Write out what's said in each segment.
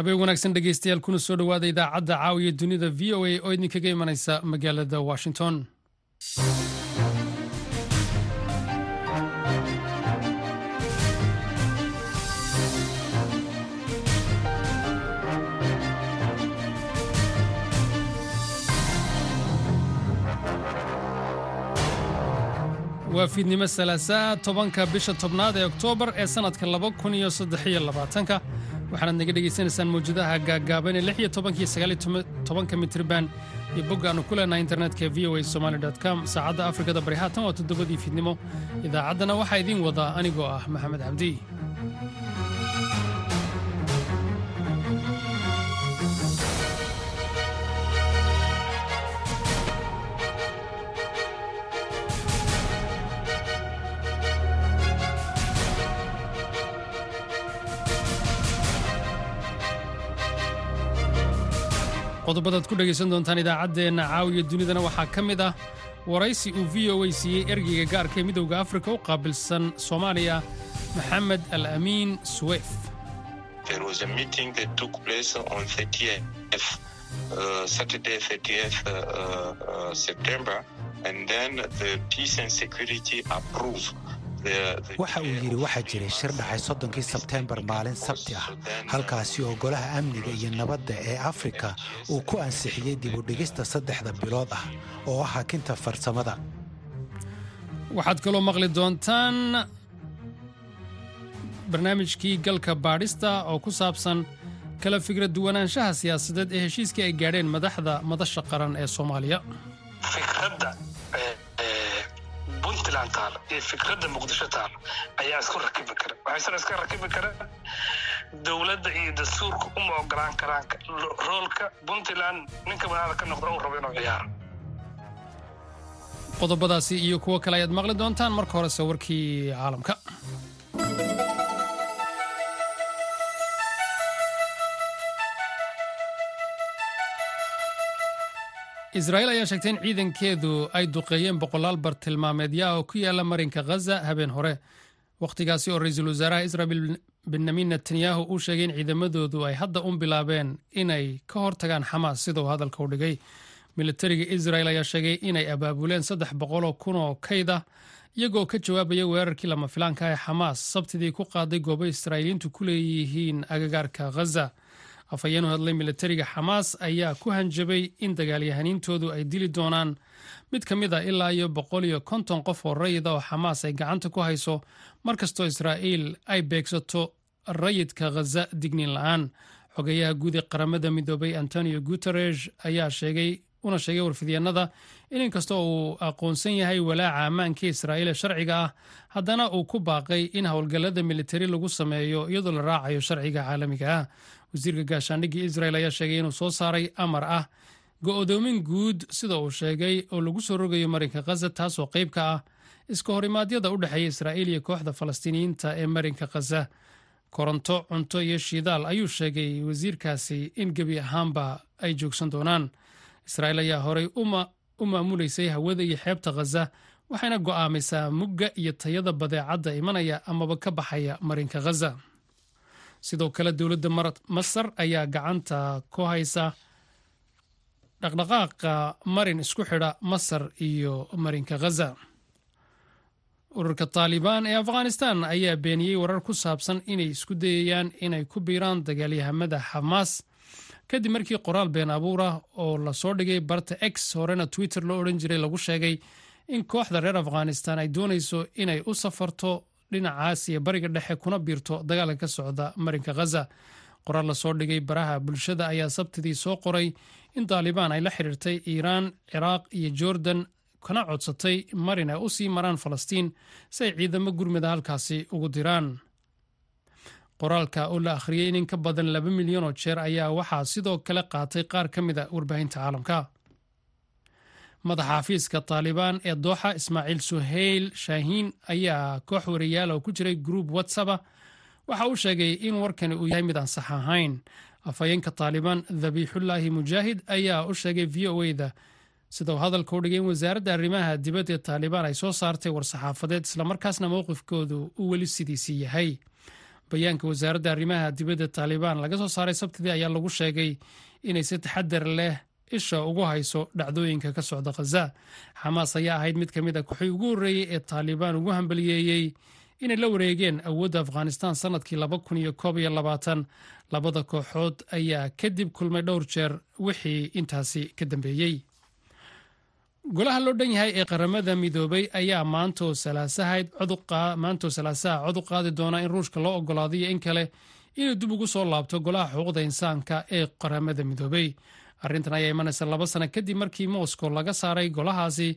habeen wanaagsan dhegeystayaal kuna soo dhowaada idaacadda caawiya dunida v o a oo idinkaga imanaysa magaalada washington. Waa fiidnimo salaasaa tobanka bisha tobnaad ee oktoobar ee sannadka laba kun iyo saddexiyo labaatanka waxaanaad naga dhegaysanaysaan mawjadaha gaaggaaban ee lix iyo tobankiyo sagaal iyo tobanka mitriban iyo bog aannu ku leenahay internetka v o a somali com. Saacadda afrikada bari haatan waa toddobadii fiidnimo idaacaddana waxaa idiin wadaa anigoo ah maxamed cabdi qodobadaad ku dhegaysan doontaan idaacaddeenna caawiya dunidana waxaa ka mid ah waraysi uu v o a siiyey ergeyga gaarka ee midowda afrika u qaabilsan soomaaliya maxamed al amiin suweyf waxa uu yidhi waxaa jiray shir dhacay soddonkii sebteembar maalin sabti ah halkaasi oo golaha amniga iyo nabadda ee afrika uu ku ansixiyey dibudhigista saddexda bilood ah oo ah hakinta farsamada. Waxaad kaloo maqli doontaan barnaamijkii galka baadhista oo ku saabsan kala fikra duwanaanshaha siyaasadeed ee heshiiskii ay gaadheen madaxda madasha qaran ee soomaaliya puntland taalo iyo fikradda muqdisho taalo ayaa isku rakibi kara. Waxaysan iska rakibi karaan dowladda iyo dastuurka uma ogolaan karaan roolka puntland. Ninka madaxda ka noqda uu rabo inuu ciyaaro. Qodobadaasi iyo kuwo kale ayaad maqli doontaan marka horese warkii caalamka israa'iil ayaa sheegtay in ciidankeedu ay duqeeyeen boqolaal bartilmaameedya oo ku yaalla marinka khaza habeen hore. Wakhtigaasi oo ra'iisul wasaaraha israel benyamin netanyahu uu sheegay in ciidamadoodu ay hadda un bilaabeen inay ka hortagaan xamaas sida uu hadalka u dhigay. Militariga israel ayaa sheegay inay abaabuleen saddex boqoloo kun oo kayd ah iyagoo ka jawaabaya weerarkii lama filaanka ee xamaas sabtidii ku qaaday goobo israa'iiliintu ku leeyihiin agagaarka khaza afhayeen u hadlay militariga xamaas ayaa ku hanjabay in dagaalyahaniintoodu ay dili doonaan. Mid ka mid a ilaa iyo boqol iyo konton qof oo rayida oo xamaas ay gacanta ku hayso markastoo israa'iil ay beegsato rayidka khaza digniin la'aan. Xogeyaha guud ee qaramada midoobay antonio guteres ayaa sheegay una sheegay warfidyeenada in inkastoo uu aqoonsan yahay walaaca ammaanka israa'iil ee sharciga ah haddana uu ku baaqay in howlgallada militari lagu sameeyo iyadoo la raacayo sharciga caalamiga ah wasiirka gaashaandhigga israel ayaa sheegay inuu soo saaray amar ah. Go'doomin guud sida uu sheegay oo lagu soo rogayo marinka khaza taasoo qayb ka ah iska horimaadyada u dhexeeya israa'iil iyo kooxda falastiiniyiinta ee marinka khaza koronto cunto iyo shidaal ayuu sheegay wasiirkaasi in gebi ahaanba ay joogsan doonaan. Israa'iil ayaa horey u maamulaysay hawada iyo xeebta khaza waxayna go'aamaysaa mugga iyo tayada badeecadda imanaya amaba ka baxaya marinka khaza sidoo kale dowladda masar ayaa gacanta ku haysa dhaqdhaqaaqa marin isku xidha masar iyo marinka khaza ururka taalibaan ee afghanistan ayaa beeniyey warar ku saabsan inay isku dayayaan inay ku biiraan dagaalyahamada xamaas kadib markii qoraal been abuur ah oo la soo dhigay barta x horena twitter loo odhan jiray lagu sheegay in kooxda reer afghanistan ay doonayso inay u safarto dhinacaas iyo bariga dhexe kuna biirto dagaalka ka socda marinka khaza qoraal la soo dhigay baraha bulshada ayaa sabtidii soo qoray in taalibaan ay la xidhiirtay iiraan ciraaq iyo jordan kana codsatay marin ay u sii maraan falastiin si ay ciidamo gurmida halkaasi ugu diraan. Qoraalka oo la akhriyey in in ka badan laba milyan oo jeer ayaa waxaa sidoo kale qaatay qaar ka mid a warbaahinta caalamka madaxa xafiiska taalibaan ee dooxa ismaaciil suheyl shaahiin ayaa koox wariyaal ku jiray gruub watsaba waxa uu sheegay in warkani uu yahay mid aan sax ahayn. Afhayeenka taalibaan dabiixullaahi mujaahid ayaa u sheegay v o e da sida uu hadalka u dhigay in wasaaradda arrimaha dibadda ee taalibaan ay soo saartay war-saxaafadeed islamarkaasna mowqifkoodu uu weli sidiisii yahay. Bayaanka wasaaradda arrimaha dibadda taalibaan laga soo saaray sabtidii ayaa lagu sheegay inay si taxadar leh isha ugu hayso dhacdooyinka ka socda khaza xamaas ayaa ahayd mid ka mid a kuxii ugu horreeyey ee taalibaan ugu hambaliyeeyey inay la wareegeen awoodda afghanistan sannadkii labada kooxood ayaa kadib kulmay dhowr jeer wixii intaasi ka dambeeyey golaha loo dhan yahay ee qaramada midoobay ayaa salaasahayd-maantoo salaasaha cod u qaadi doona in ruushka loo ogolaadayo in kale inuu dib ugu soo laabto golaha xuquuqda insaanka ee qaramada midoobay arrintan ayaa imanaysa laba sano kadib markii moscow laga saaray golahaasi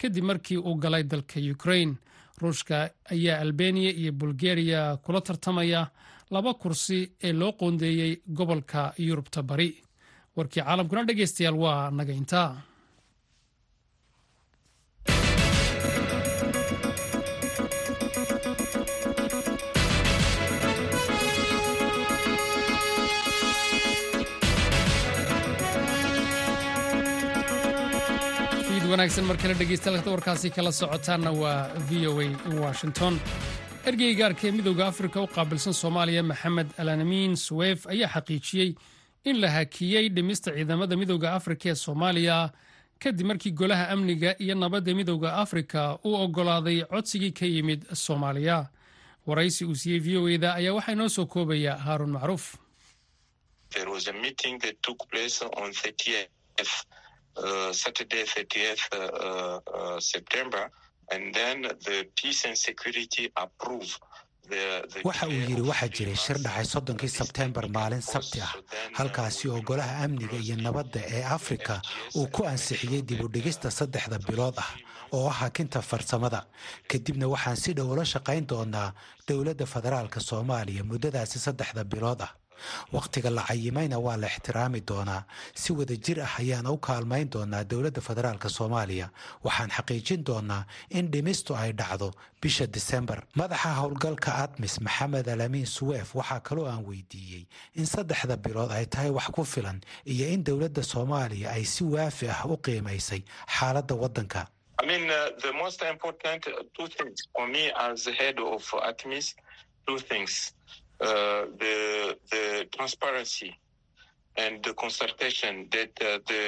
kadib markii uu galay dalka ukrain ruushka ayaa albeniya iyo bulgariya kula tartamaya laba kursi ee loo qoondeeyey gobolka yurubta bari. Warkii caalamkuna dhegeystayaal waa naga intaa wanaagsan mar kale dhegeystayaal warkaasi kala socotaanna waa v o a washington. Ergey gaarka ee midowda afrika u qaabilsan soomaaliya maxamed alanamin suweyf ayaa xaqiijiyey in la hakiyey dhimista ciidamada midowda afrika ee soomaaliya. Kadib markii golaha amniga iyo nabadda midowda afrika uu oggolaaday codsigii ka yimid soomaaliya. Waraysi uu siiyey v o eda ayaa waxaa inoo soo koobaya haaruun macruuf Saturday, 30th uh, uh, September, and then the peace and security approve. waxa uu yidhi waxaa jiray shir dhacay soddonkii sebteembar maalin sabti ah. Halkaasi oo golaha amniga iyo nabadda ee afrika uu ku ansixiyey dib u dhigista saddexda bilood ah oo ah hakinta farsamada. Kadibna waxaan si dhow ula shaqayn doonaa dowladda federaalka soomaaliya muddadaasi saddexda bilood ah wakhtiga la cayimayna waa la ixtiraami doonaa. Si wada jir ah ayaana u kaalmayn doonaa dowladda federaalka soomaaliya. Waxaan xaqiijin doonaa in dhimistu ay dhacdo bisha disembar madaxa howlgalka admis maxamed alamiin suweef waxaa kaloo aan weydiiyey in saddexda bilood ay tahay wax ku filan iyo in dowladda soomaaliya ay si waafi ah u qiimaysay xaaladda waddanka Uh, the the transparency and the consultation that uh, the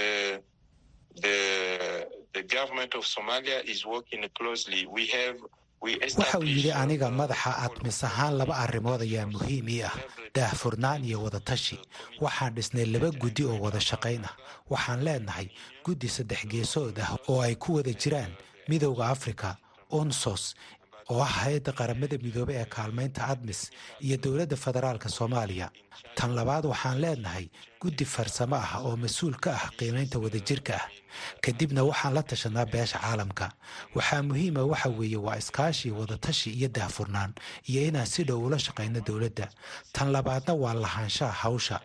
the the government of Somalia is working closely. We have waxa uu yidhi aniga madaxa admis ahaan laba arrimood ayaa muhiim ii ah. Daahfurnaan iyo wadatashi. Waxaan dhisnay laba guddi oo wada shaqayn ah. Waxaan leenahay guddi saddex geesood ah oo ay ku wada jiraan midowda afrika unsos oo ah hay'adda qaramada midoobey ee kaalmaynta admis iyo dowladda federaalka soomaaliya. Tan labaad waxaan leenahay guddi farsamo ah oo mas'uul ka ah qiimaynta wadajirka ah. Kadibna waxaan la tashanaa beesha caalamka. Waxaa muhiima waxa weeye waa iskaashi wadatashi iyo daahfurnaan iyo inaan si dhow ula shaqayno dowladda. Tan labaadna waa lahaanshaha hawsha.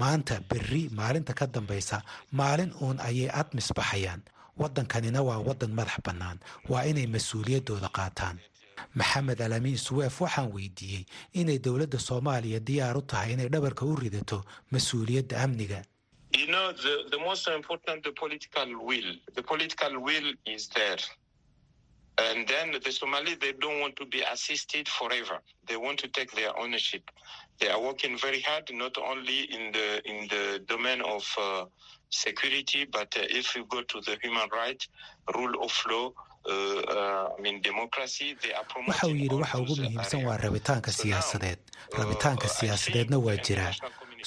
Maanta berri maalinta ka dambaysa maalin uun ayay admis baxayaan. Waddankanina waa waddan madax bannaan. Waa inay mas'uuliyaddooda qaataan maxamed alamiin suweef waxaan weydiiyey inay dowladda soomaaliya diyaar u tahay inay dhabarka u ridato mas'uuliyadda amniga Uh, uh, law, waxa uu yidhi waxa ugu muhiimsan waa rabitaanka siyaasadeed. rabitaanka siyaasadeedna waa jiraa.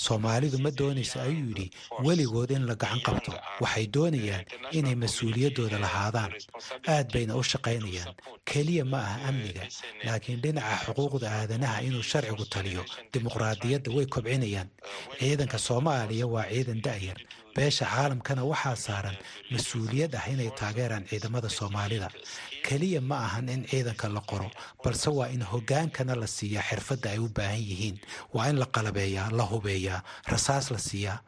soomaalidu ma doonayso ayuu yidhi weligood in la gacan qabto. waxay doonayaan inay mas'uuliyaddooda lahaadaan. aad bayna u shaqaynayaan. keliya ma aha amniga laakiin dhinaca xuquuqda aadanaha inuu sharcigu taliyo. dimuqraadiyadda way kobcinayaan. ciidanka soomaaliya waa ciidan da'yar beesha caalamkana waxaa saaran mas'uuliyad ah inay taageeraan ciidamada soomaalida. Keliya ma ahan in ciidanka la qoro balse waa in hoggaankana la siiyaa xirfadda ay u baahan yihiin. Waa in la qalabeeyaa la hubeeyaa rasaas la siiyaa.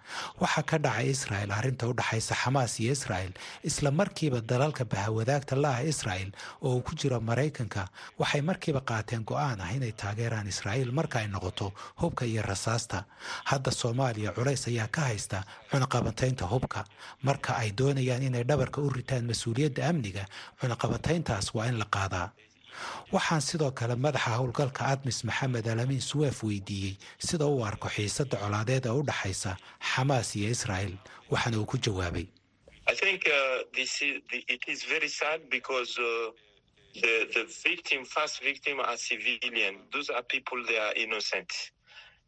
Waxaa ka dhacay israa'el arrinta u dhaxaysa xamaas iyo israa'el isla markiiba dalalka bahawadaagta la'ah israa'el oo uu ku jiro maraykanka waxay markiiba qaateen go'aan ah inay taageeraan israa'iil marka ay noqoto hubka iyo rasaasta hadda soomaaliya culays ayaa ka haysta cunaqabataynta hubka. Marka ay doonayaan inay dhabarka u ritaan mas'uuliyadda amniga cunaqabatayntaas waa in la qaadaa. Waxaan sidoo kale madaxa howlgalka admis maxamed alamin suweef weydiiyey sida uu arko xiisadda colaadeed ee u dhaxaysa xamaas iyo israa'el waxaana uu ku jawaabay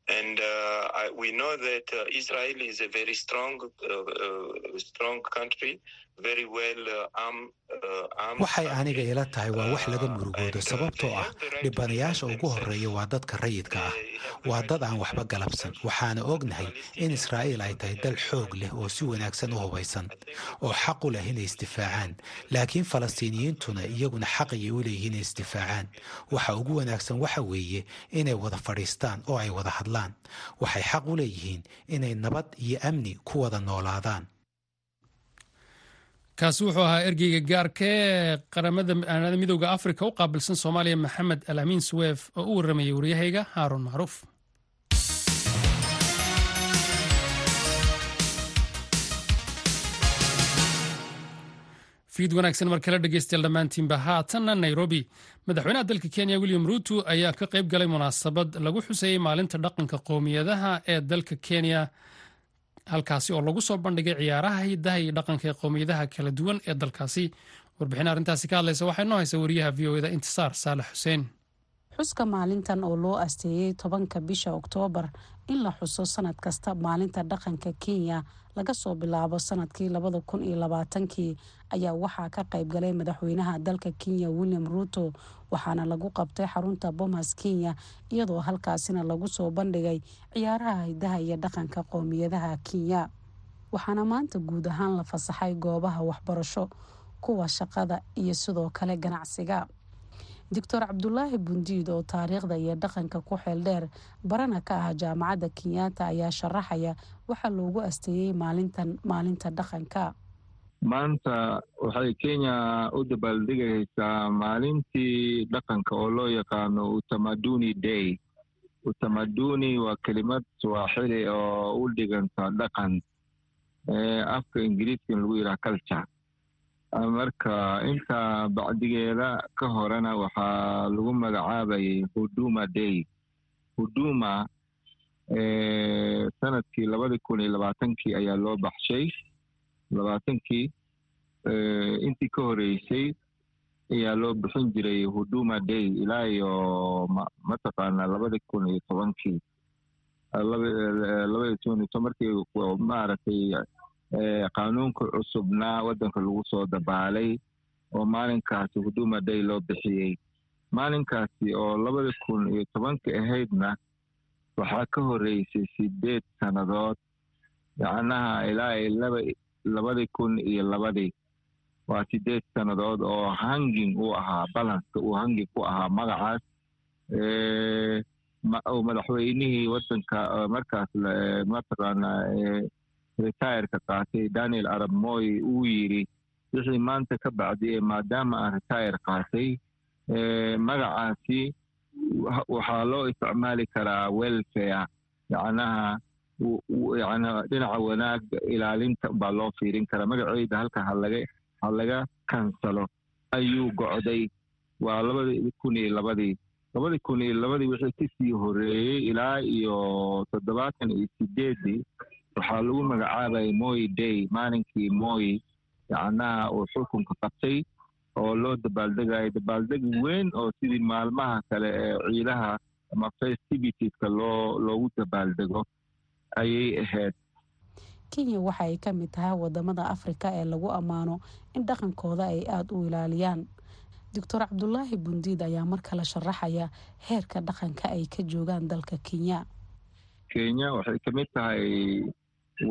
And uh, I, we know that uh, Israel is a very strong, uh, strong country. Waxay aniga ila tahay waa wax laga murugoodo sababtoo ah dhibanayaasha ugu horreeya waa dadka rayidka ah. Waa dad aan waxba galabsan. waxaana ognahay in israa'iil ay tahay dal xoog leh oo si wanaagsan u hubaysan oo xaq u leh inay isdifaacaan. Laakiin falastiiniyiintuna iyaguna xaq ayay u leeyihiin inay isdifaacaan. Waxa ugu wanaagsan waxa weeye inay wada fadhiistaan oo ay wada hadlaan. Waxay xaq u leeyihiin inay nabad iyo amni ku wada noolaadaan kaasi wuxuu ahaa ergeyga gaarka ee qaramada midooda afrika u qaabilsan soomaaliya maxamed alaamiin suweef oo u warramayay waryahayga haaruun macruuf. Fiid wanaagsan mar kale dhegeystayaal dhammaantiinba haatanna nairobi. Madaxweynaha dalka kenya william ruuto ayaa ka qayb galay munaasabad lagu xuseeyey maalinta dhaqanka qowmiyadaha ee dalka kenya halkaasi oo lagu soo bandhigay ciyaaraha hidaha iyo dhaqanka ee qowmiyadaha kala duwan ee dalkaasi. Warbixin arrintaasi ka hadlaysa waxaa inoo haysa wariyaha v o eda intisaar saalax xuseen. Xuska maalintan oo loo asteeyey tobanka bisha oktoobar in la xuso sanad kasta maalinta dhaqanka kenya laga soo bilaabo sannadkii labada kun iyo labaatankii ayaa waxaa ka qayb galay madaxweynaha dalka kenya william ruuto waxaana lagu qabtay xarunta bomas kenya iyadoo halkaasina lagu soo bandhigay ciyaaraha hidaha iyo dhaqanka qowmiyadaha kenya. Waxaana maanta guud ahaan la fasaxay goobaha waxbarasho kuwa shaqada iyo sidoo kale ganacsiga doctor cabdulaahi bundiid oo taariikhda iyo dhaqanka ku xeel dheer barana ka ah jaamacadda kenyaata ayaa sharaxaya waxaa loogu asteeyey maalintan maalinta dhaqanka. Maanta waxay kenya u dabaaldegaysaa maalintii dhaqanka oo loo yaqaano utamaduni day. Utamaduni waa kelimad swaaxili oo u dhiganta dhaqan afka ingiriiska in lagu yidhaha culture marka inta bacdigeeda ka horena waxaa lagu magacaabayay huduma day. Huduma sannadkii labadii kun iyo labaatankii ayaa loo baxshay. Labaatankii intii ka horeysay ayaa loo bixin jiray huduma day ilaa iyo mataqaana labadii kun iyo tobankii. Labadii kun iyo tobankii maaragtay qaanuunka cusubnaa waddanka lagu soo dabaalay oo maalinkaasi huduma day loo bixiyey maalinkaasi oo labadii kun iyo tobanka ahaydna waxaa ka horeysay sideed sannadood yacnaha ilaa laba labadii kun iyo labadii waa sideed sannadood oo hanging uu ahaa balanska uu hanging ku ahaa magacaas. Madaxweynihii waddanka markaas mataqaana retireka qaatay daniel arab moy uu yidhi wixii maanta ka bacdi maadaama aan retire qaatay magacaasi waxaa loo isticmaali karaa welfare yacnaha yana dhinaca wanaagga ilaalinta baa loo fiirin karaa magaceyda halka halaga ha laga kansalo ayuu gocday. Waa labadii kun iyo labadii labadii kun iyo labadii wixii ka sii horeeyey ilaa iyo toddobaatan iyo sideedii waxaa lagu magacaabayay moy day maalinkii moy yacnaha uu xukunka qabtay oo loo dabaaldegayo dabaaldeg weyn oo sidii maalmaha kale ee ciidaha ama festivitieska loo loogu dabaaldego ayay ahayd kenya waxa ay ka mid tahay waddamada afrika ee lagu ammaano in dhaqankooda ay aada u ilaaliyaan. Doctor cabdulaahi bundiid ayaa mar kale sharaxaya heerka dhaqanka ay ka joogaan dalka kenya. Kenya waxay ka mid tahay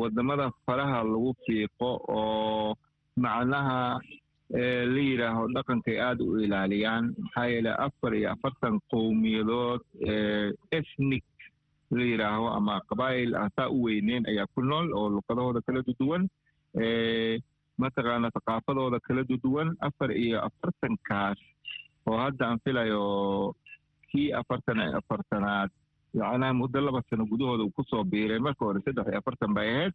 waddamada faraha lagu fiiqo oo macnaha la yidhaaho dhaqankay aada u ilaaliyaan. Maxaa yeele afar iyo afartan qowmiyadood ethnic la yidhaaho ama qabaa'il aan saa u weyneyn ayaa ku nool oo luqadahooda kala duduwan mataqaana thaqaafadooda kala duduwan afar iyo afartankaas oo hadda aan filayo kii afartan iyo afartanaad yacnaha muddo laba sano gudahooda uu ku soo biiray marka hore saddex iyo afartan bay ahayd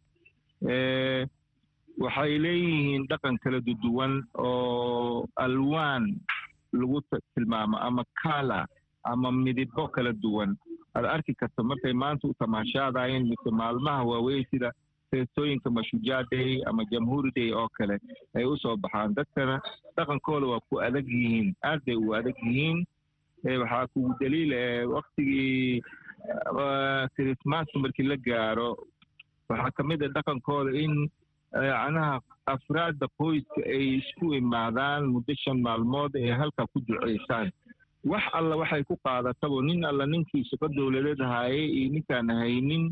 waxay leeyihiin dhaqan kala duduwan oo alwaan lagu tilmaamo ama kala ama midabo kala duwan aad arki karto markay maanta u tamaashaadayeen mise maalmaha waaweyn sida feestooyinka mashujaa day ama jamhuuri day oo kale ay u soo baxaan dadkana dhaqankooda waa ku adag yihiin aad bay u adag yihiin waxaa kugu daliila waktigii krismaska markii la gaaro waxaa ka mid a dhaqankooda in yacnaha afraadda qoyska ay isku imaadaan muddo shan maalmood ay halkaa ku duceysaan wax alla waxay ku qaadatabo nin alla ninkii shaqo dowladeed haayay iyo ninkaan haynin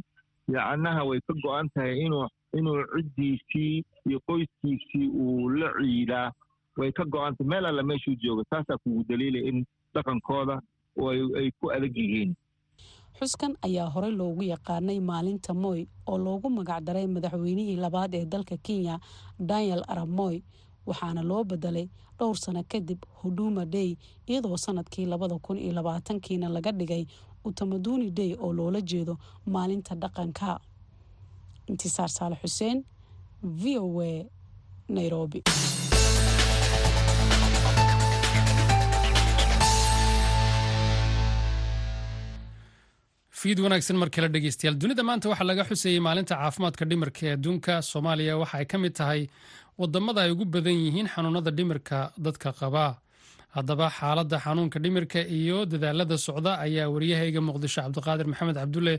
yacnaha way ka go'an tahay inuu inuu ciddiisii iyo qoyskiisii uu la ciidaa. Way ka go'antay meel alla meeshuu jooga taasaa kugu daliilay in dhaqankooda ay ku adag yihiin xuskan ayaa horey loogu yaqaanay maalinta moy oo loogu magacdaray madaxweynihii labaad ee dalka kenya daniel arab moy waxaana loo bedelay dhowr sano kadib huduma day iyadoo sannadkii labada kun iyo labaatankiina laga dhigay utamaduni day oo loola jeedo maalinta dhaqanka. Intisaar saale xuseen v o a nairobi fiid wanaagsan mar kale dhegeystayaal dunida maanta waxaa laga xusayey maalinta caafimaadka dhimirka ee adduunka soomaaliya. Waxa ay ka mid tahay waddamada ay ugu badan yihiin xanuunada dhimirka dadka qabaa haddaba xaaladda xanuunka dhimirka iyo dadaalada socda ayaa waryahayga muqdisho cabdiqaadir maxamed cabdulle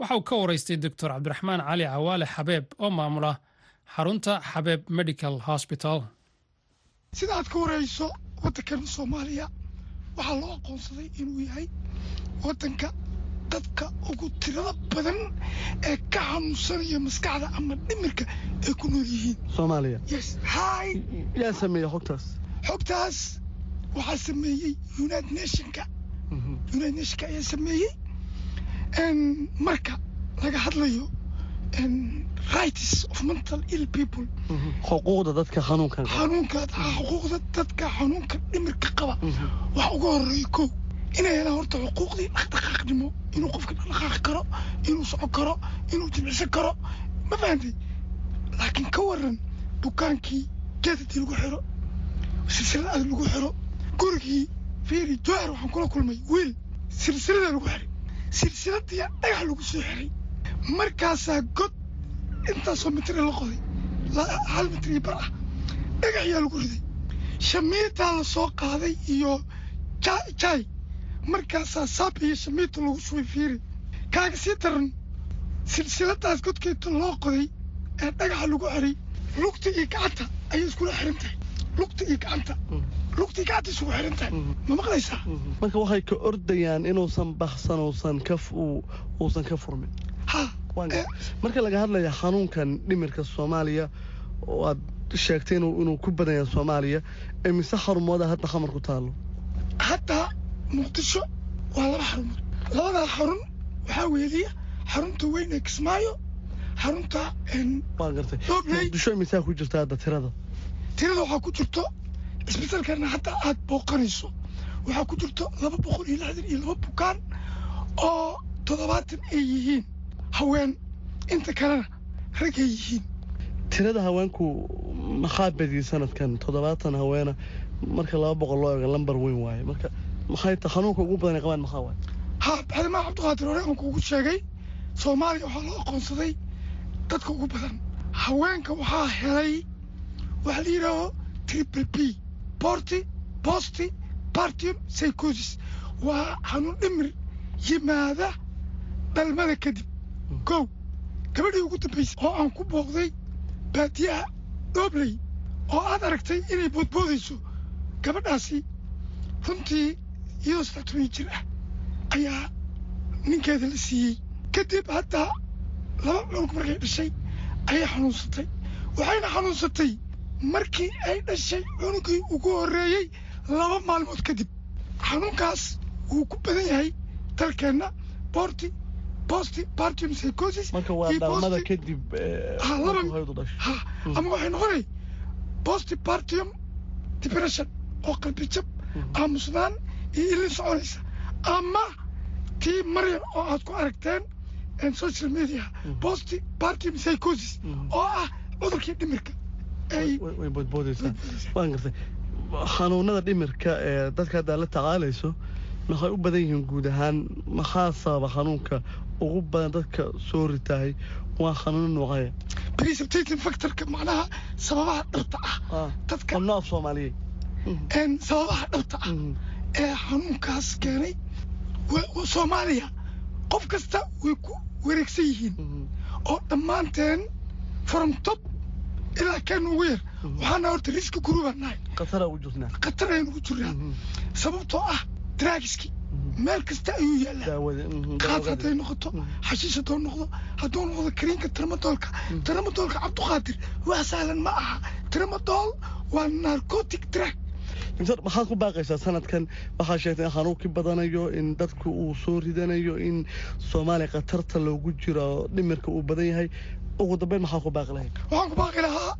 waxa uu ka wareystay doctor cabdiraxmaan cali cawaale xabeeb oo maamula xarunta xabeeb medical hosbital sida aad ka warayso waddankan soomaaliya waxaa loo aqoonsaday inuu yahay waddanka dadka ugu tirada badan ee ka xanuunsanaya maskaxda ama dhimirka ay ku nool yihiin. Soomaaliya. Yaa sameeya xogtaas. Xogtaas waxaa sameeyey united nationka united nationka ayaa sameeyey. Marka laga hadlayo rights of mental ill people. Xuquuqda dadka xanuunkan xanuunka xuquuqda dadka xanuunka dhimirka qaba. Wax uga horreeya kow inay helaan horta xuquuqdii dhaqdhaqaaqnimo inuu qofka dhaqdhaqaaqi karo inuu socon karo inuu jimicsan karo ma fahantay laakiin ka waran dukaankii geedadii lagu xiro silsilad adag lagu xiro gurigii fiiri jowhar waxaan kula kulmay wiil silsilada lagu xiray silsiladiya dhagax lagu soo xiray markaasaa god intaasoo mitri la qoday hal mitri bar ah dhagaxyaa lagu riday shamiitaa la soo qaaday iyo jaay markaasaa saab iyo shamiita lagu shubay fiiri. Kaaga sii daran silsiladaas godkeeta loo qoday ee dhagaxa lagu xiray lugta iyo gacanta ayay iskula xiran tahay lugta iyo gacanta. Lugta iyo gacanta isugu xiran tahay ma maqlaysaa? Marka waxay ka ordayaan inuusan baxsan uusan ka uusan ka furmin. Ha! Marka laga hadlaya xanuunkan dhimirka soomaaliya oo aad sheegtay inuu ku badan yahay soomaaliya ee mise xarumooda hadda xamar ku taalo hadda muqdisho waa laba xarumood labadaa xarun waxaa weeliya xarunta weyn ee kismaayo xarunta muqdisho misaa ku jirta hadda tirada? Tirada waxaa ku jirto isbitaalkana hadda aad booqanayso. Waxaa ku jirto laba boqol iyo lixdan iyo laba bukaan oo toddobaatan ay yihiin haween. Inta kalena rag ay yihiin. Tirada haweenku maxaa badiyey sanadkan? Toddobaatan haweena marka laba boqol loo eego lambar weyn waaye. Marka maxay ta xanuunka ugu badan qabaan maxaa ha baxdimaa cabdiqaadir hore aan kuugu sheegay? Soomaaliya waxaa loo aqoonsaday dadka ugu badan. Haweenka waxaa helay waxaa la yidhaaho triple b borty bosti partium psychosis. Waa xanuun dhimir yimaada dhalmada kadib. Kow gabadhii ugu dambaysay oo aan ku booqday baadiyaha doobley oo aad aragtay inay boodboodayso gabadhaasi runtii iyadoo saddex toban jir ah ayaa ninkeeda la siiyey. Kadib hadda laba cunug markay dhashay ayay xanuunsatay. Waxayna xanuunsatay markii ay dhashay cunugii ugu horreeyey laba maalmood kadib. Xanuunkaas wuu ku badan yahay dalkeenna. Borti bosti partium psychosis. Kadib ha laba ha ama waxay noqonay bosti partium depression oo qalbijab aamusnaan iyo ilin soconaysa ama tii maryam oo aad ku aragteen social media bosti partium psychosis oo ah cudurkii dhimirka way boodboodaysaa. waan gartay. Xanuunada dhimirka ee dadka haddaa la tacaalayso maxay u badan yihiin guud ahaan? Maxaa sababa xanuunka ugu badan dadka soo ritahay? Waa xanuuno noocaya precipitating factorka macnaha sababaha dhabta ah. Dadka nooc soomaaliyeed. Sababaha dhabta ah ee xanuunkaas keenay soomaaliya. Qof kasta way ku wareegsan yihiin. Oo dhammaanteen from top ilaa kan ugu yar. Waxaana horta riski guruubaan nahay. Khatar ayaan ugu jirnaa. Sababtoo ah draagiski meel kasta ayuu yaallaa qaad hadday noqoto xashiish hadduu noqdo hadduu noqdo kariinka tramadoolka tramadoolka cabduqaadir wax sahlan ma aha. Tramadool waa narcotic drug maxaad ku baaqaysaa sanadkan waxaa sheegtay in xanuunkii badanayo in dadku uu soo ridanayo in soomaaliya khatarta loogu jiro dhimirka uu badan yahay. Ugu dambeyn maxaa ku baaqi lahayd waxaan ku baaqi lahaa?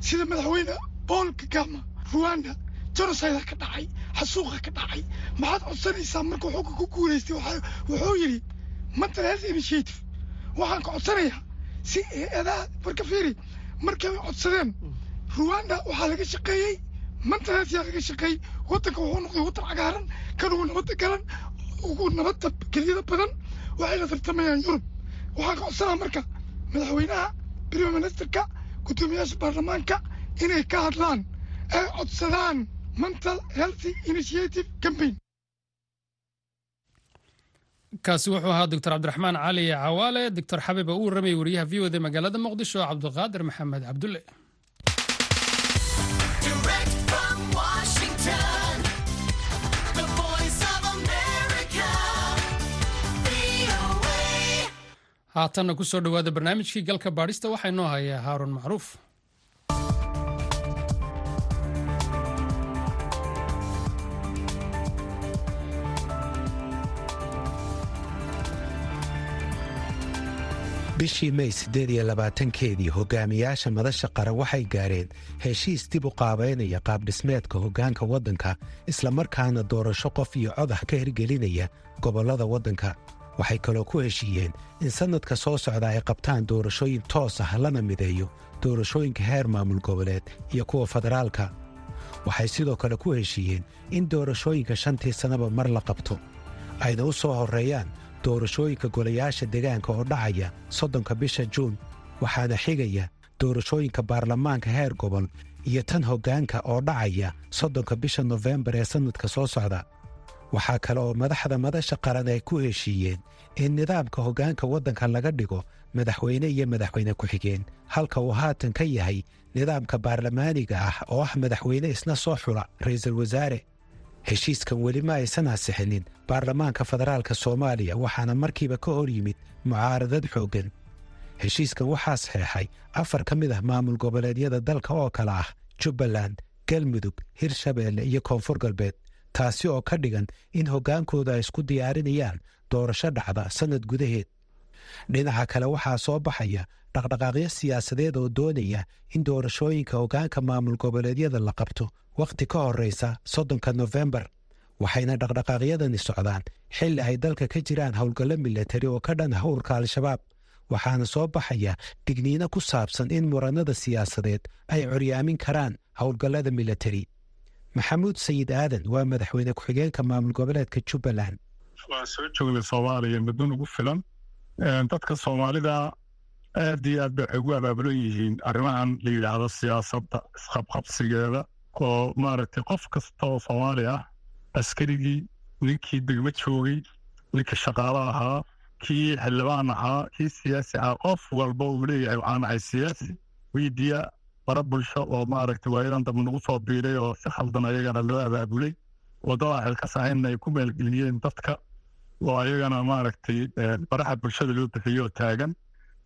Sida madaxweyne paul kagama ruanda genocida ka dhacay xasuuqa ka dhacay. Maxaad codsanaysaa markuu xogga ku guulaystay? Wuxuu yidhi mental health initiative. Waxaan ka codsanayaa si hay'adaha marka fiiri markay codsadeen ruanda waxaa laga shaqeeyey mental health yaa laga shaqeeyey waddanka wuxuu noqday waddan cagaaran kan nabadda galan ugu nabadda keliyada badan waxay la tartamayaan yurub. Waxaan ka codsanaa marka madaxweynaha prime ministerka guddoomiyaasha baarlamaanka inay ka hadlaan ay codsadaan mental healthy initiative campaign. Kaasi wuxuu ahaa doctor cabdiraxmaan cali cawaale. Doctor xabiib oo u warramayay wariyaha v o d magaalada muqdisho cabdiqaadir maxamed cabdulle haatanna ku soo dhowaada barnaamijkii galka baadhista waxaa inoo hayaa haaruun macruuf. Bishii may siddeed iyo labaatankeedii hogaamiyaasha madasha qaran waxay gaareen heshiis dib u qaabaynaya qaabdhismeedka hoggaanka waddanka islamarkaana doorasho qof iyo codax ka hirgelinaya gobollada waddanka waxay kaloo ku heshiiyeen in sannadka soo socda ay qabtaan doorashooyin toos ah lana mideeyo doorashooyinka heer maamul goboleed iyo kuwa federaalka. Waxay sidoo kale ku heshiiyeen in doorashooyinka shantii sannaba mar la qabto. Ayna u soo horreeyaan doorashooyinka golayaasha degaanka oo dhacaya soddonka bisha juun waxaana xigaya doorashooyinka baarlamaanka heer gobol iyo tan hoggaanka oo dhacaya soddonka bisha nofembar ee sannadka soo socda waxaa kale oo madaxda madasha qaran ay ku heshiiyeen in nidaamka hoggaanka waddanka laga dhigo madaxweyne iyo madaxweyne ku-xigeen halka uu haatan ka yahay nidaamka baarlamaaniga ah oo ah madaxweyne isna soo xula ra'iisul wasaare. Heshiiskan weli ma aysan ansixinin baarlamaanka federaalka soomaaliya waxaana markiiba ka hor yimid mucaaradad xooggan. Heshiiskan waxaa saxeexay afar ka mid ah maamul goboleedyada dalka oo kale ah jubbaland galmudug hirshabeelle iyo koonfur galbeed taasi oo ka dhigan in hoggaankooda ay isku diyaarinayaan doorasho dhacda sannad gudaheed. Dhinaca kale waxaa soo baxaya dhaqdhaqaaqyo siyaasadeed oo doonaya in doorashooyinka hoggaanka maamul goboleedyada la qabto wakhti ka horraysa soddonka nofembar waxayna dhaqdhaqaaqyadani socdaan xilli ay dalka ka jiraan howlgallo milatari oo ka dhan ah urka al-shabaab. Waxaana soo baxaya digniino ku saabsan in murannada siyaasadeed ay coryaamin karaan howlgallada milatari maxamuud sayid aadan waa madaxweyne ku-xigeenka maamul goboleedka jubbaland waa soo joogday soomaaliya muddo ugu filan dadka soomaalida aad iyo aad bay waxay ugu abaabulan yihiin arrimahan la yidhaahdo siyaasadda isqabqabsigeeda oo maaragtay qof kasta oo soomaali ah askarigii ninkii degmo joogay ninkii shaqaalo ahaa kii xildhibaan ahaa kii siyaasi ahaa qof walba uu leeyahay waxaan ahay siyaasi weydiya bara bulsho oo maaragtay waayadan dambe nagu soo biiray oo si khaldan ayagana loo abaabulay. Waddada xilkasahaynna ay ku maalgeliyeen dadka oo ayagana maaragtay baraha bulshada loo bixiyo taagan.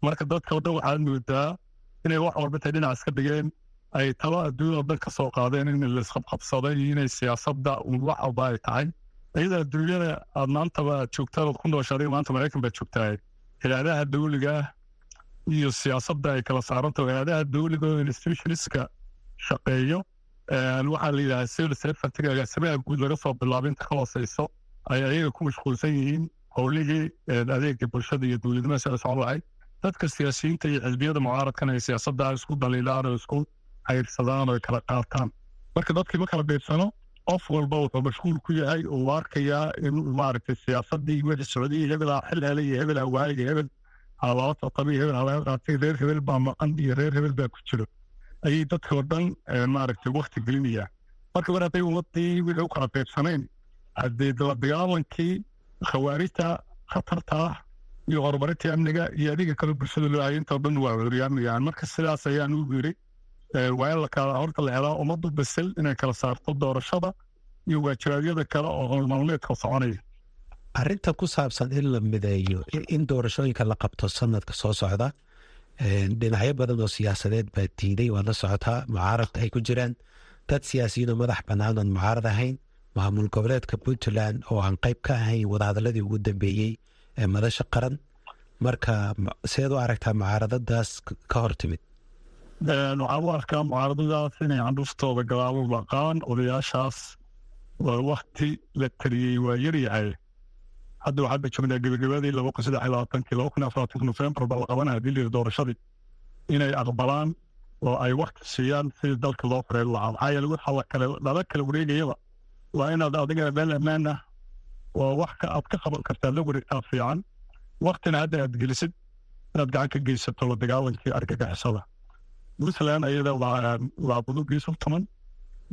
Marka dadka waddan waxaad moodaa inay wax walba tay dhinac dhigeen. Ay taba adduun oo dhan ka soo qaadeen in laisqabqabsaday inay siyaasadda wax walba ay tahay. Iyada adduunyada aad maantaba joogtaan ood ku nooshaday maanta maraykan baad joogtaa hilaadaha dawliga ah iyo siyaasadda ay kala saarantaho hilaadaha dawliga oo institutionska shaqeeyo. Waxaa la yidhaha civil servantiga agaasimaha guud laga soo bilaabo inta ka hooseyso ay ayaga ku mashquulsan yihiin howlihii adeega bulshada iyo dowladnimada sida socon lahayd dadka siyaasiyiinta iyo xisbiyada mucaaradkan ay siyaasadda isku daliilaan oo isku cayrsadaan oo kala qaataan. Marka dadkii ma kala beedsano qof walba wuxuu mashquul ku yahay uu arkayaa in maaragtay siyaasadii wixii socday hebelaa xil helay iyo hebel hawaayay iyo hebel halaba soqabay hebel reer hebel baa maqan iyo reer hebel baa ku jiro ayay dadka oo dhan maaragtay wakti gelinayaan marka mar hadday ummadii wixii u kala qaybsanayn haddee dagaalankii khawaarijta khatarta ah iyo horumarintii amniga iyo adiga kale bulshada loo hayay intoo dhan waa horyaamayaan marka sidaas ayaan u yiri waa in lakala horta la helaa ummaddu basel inay kala saarto doorashada iyo waajiraadyada kale oo howlmaalmeedka soconaya arrinta ku saabsan in la mideeyo in doorashooyinka la qabto sanadka soo socda dhinacyo badan oo siyaasadeed baa diiday waad la socotaa mucaarad ay ku jiraan. Dad siyaasiyiinoo madax bannaan mucaarad ahayn maamul goboleedka puntland oo aan qayb ka ahayn wadahadaladii ugu dambeeyey ee madasha qaran. Marka seed u aragtaa mucaaradadaas ka hor timid. Waxaan u arkaa mucaaradadaas inay candhuftooda gadaalo laqaan odayaashaas waa wakti la taliyey waa yaryahay hadda waxaad ba joognaa gebagabadii laba kun saddex iyo labaatankii laba kun afar labaatanki nofembar baa la qabanaya layiri doorashadii inay aqbalaan oo ay wakti siiyaan sidii dalka loo fareen lahaa maxaa yeele waxa la kale lala kala wareegayaba waa inaad adigana meel ammaan ah waa wax ka aad ka qaban kartaa la wareegtaa fiican waktina hadda aad gelisid inaad gacan ka geysato la dagaalankii argagixisada puntland ayada waa budugiisu tuman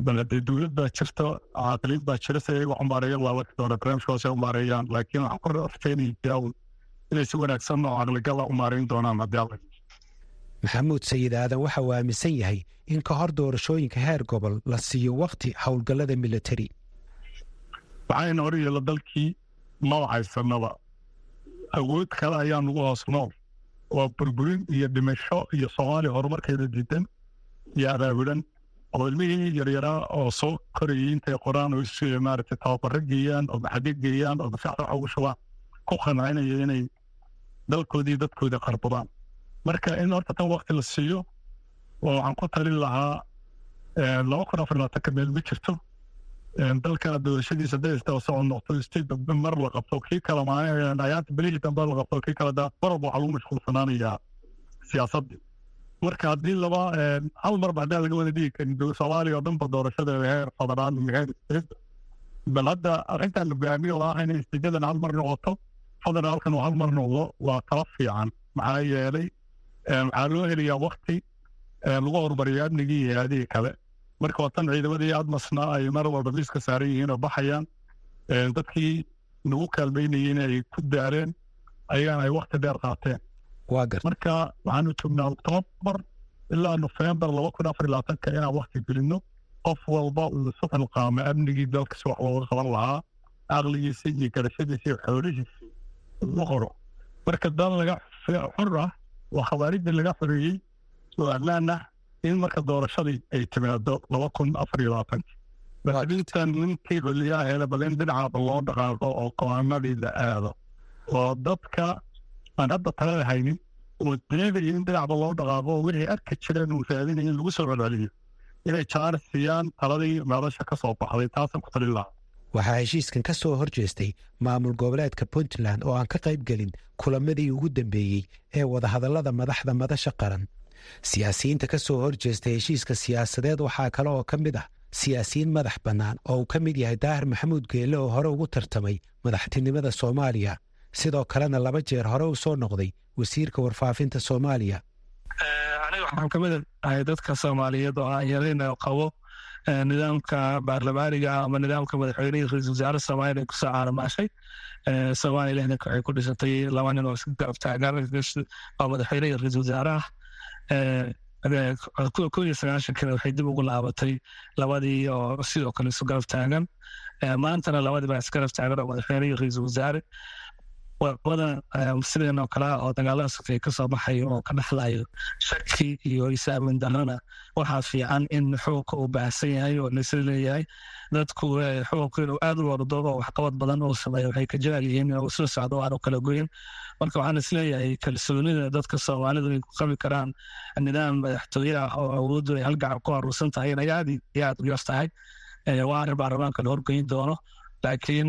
bal hadee dowlad baa jirta caaqiliin baa jira si ayaga umaareeyaan waa waqti doona barnaamijkaas ay umaareeyaan laakiin waxaan kor arkeenaya inay si wanaagsan oo caqligala umaareyn doonaan haddii alla maxamuud sayid aadan waxa uu aaminsan yahay in ka hor doorashooyinka heer gobol la siiyo wakti howlgallada militari waxayna hor yeela dalkii maba haysanaba awood kale ayaa nagu hoos nool waa burburin iyo dhimasho iyo soomaaliya horumarkeeda diidan iyo abaabulan oo ilmihii yaryaraa oo soo korayay intay qoraan oo isu maaragtay tababaro geeyaan oo maxadi geeyaan oo maskaxda waxa ugu shubaan ku qanaacinaya inay dalkoodii dadkooda qarbadaan marka in horta tan wakti la siiyo oo waxaan ku talin lahaa laba kun afar labaatanka meel ma jirto dalkana doorashadiisa daysta oo socon noqto state mar la qabto kii kale maayaanta belihii dambe la qabto kii kale daa walba waxaa lagu mashquulsanaanayaa siyaasadii marka haddii laba hal marba haddaan laga wada dhigi karin soomaaliya oo dhanba doorashada heer iyo heer state bal hadda arrintan la go'aamiyo oo ah inay istijadan hal mar noqoto federaalkan uu hal mar noqdo waa tala fiican maxaa yeelay waxaa loo helayaa wakti lagu horumariyo amnigii iyo aadihii kale marka waa tan ciidamadii admasna ay mar walba miiska saaran yihiin oo baxayaan dadkii nagu kaalmeynayay inay ku daareen ayagana ay wakti dheer qaateen marka waxaanu joognaa oktoobar ilaa nofembar laba kun afar labaatanka inaan wakti gelino qof walba uu isu xilqaamo amnigii dalka si wax looga qaban lahaa aqligiisa iyo garashadiisa iyo xoolihiisa ugu qoro. Marka dal laga xor ah oo khawaarijda laga xoreeyey oo ammaan ah in marka doorashadii ay timaado laba kun afar iyo labaatanka intan ninkii bal in dhinacaaba loo dhaqaaqo oo qowaanadii la aado oo dadka aan hadda talada haynin oo deegaya in dhinacba loo dhaqaaqo wixii arki jireen uu raadinaya in lagu soo celceliyo inay jaaris siiyaan taladii meelasha ka soo baxday taasaan ku talin lahaa waxaa heshiiskan ka soo hor jeestay maamul goboleedka puntland oo aan ka qayb gelin kulamadii ugu dambeeyey ee wadahadallada madaxda madasha qaran siyaasiyiinta ka soo hor jeestay heshiiska siyaasadeed waxaa kale oo ka mid ah siyaasiyiin madax bannaan oo uu ka mid yahay daahir maxamuud geelle oo hore ugu tartamay madaxtinimada soomaaliya sidoo kalena laba jeer hore u soo noqday wasiirka warfaafinta soomaaliya. Aniga waxaan ka mid ahay dadka soomaaliyeed oo aan yarayna qabo nidaamka baarlamaaniga ama nidaamka madaxweynihii ra'iisul wasaare soomaaliya ku soo caaramaashay soomaaliya lixdanka waxay ku dhisatay laba nin oo isku garab taagan oo madaxweynihii ra'iisul wasaaraha kun iyo sagaashankana waxay dib ugu laabatay labadii oo sidoo kale isu garab taagan. Maantana labadii baa isgarab taagan oo madaxweynihii ra'iisul wasaare waddada sideen oo kale oo dagaalada sokay ka soo baxayo oo ka dhexlayo shaki iyo isaamin darana waxaa fiican in xukunka uu baahsan yahay oo laisla leeyahay. Dadku xukunka inuu aad u wardo oo waxqabad badan uu sameeyo waxay ka jecel yihiin inuu isla socdo aanu kala goyin marka waxaan is leeyahay kalsoonida dadka soomaalidu ay ku qabi karaan nidaam madaxtooye ah oo awooddu ay halgacan ku aruursan tahay inay aad iyo aad u yar tahay. Waa arrin baarlamaanka la horgeyn doono laakiin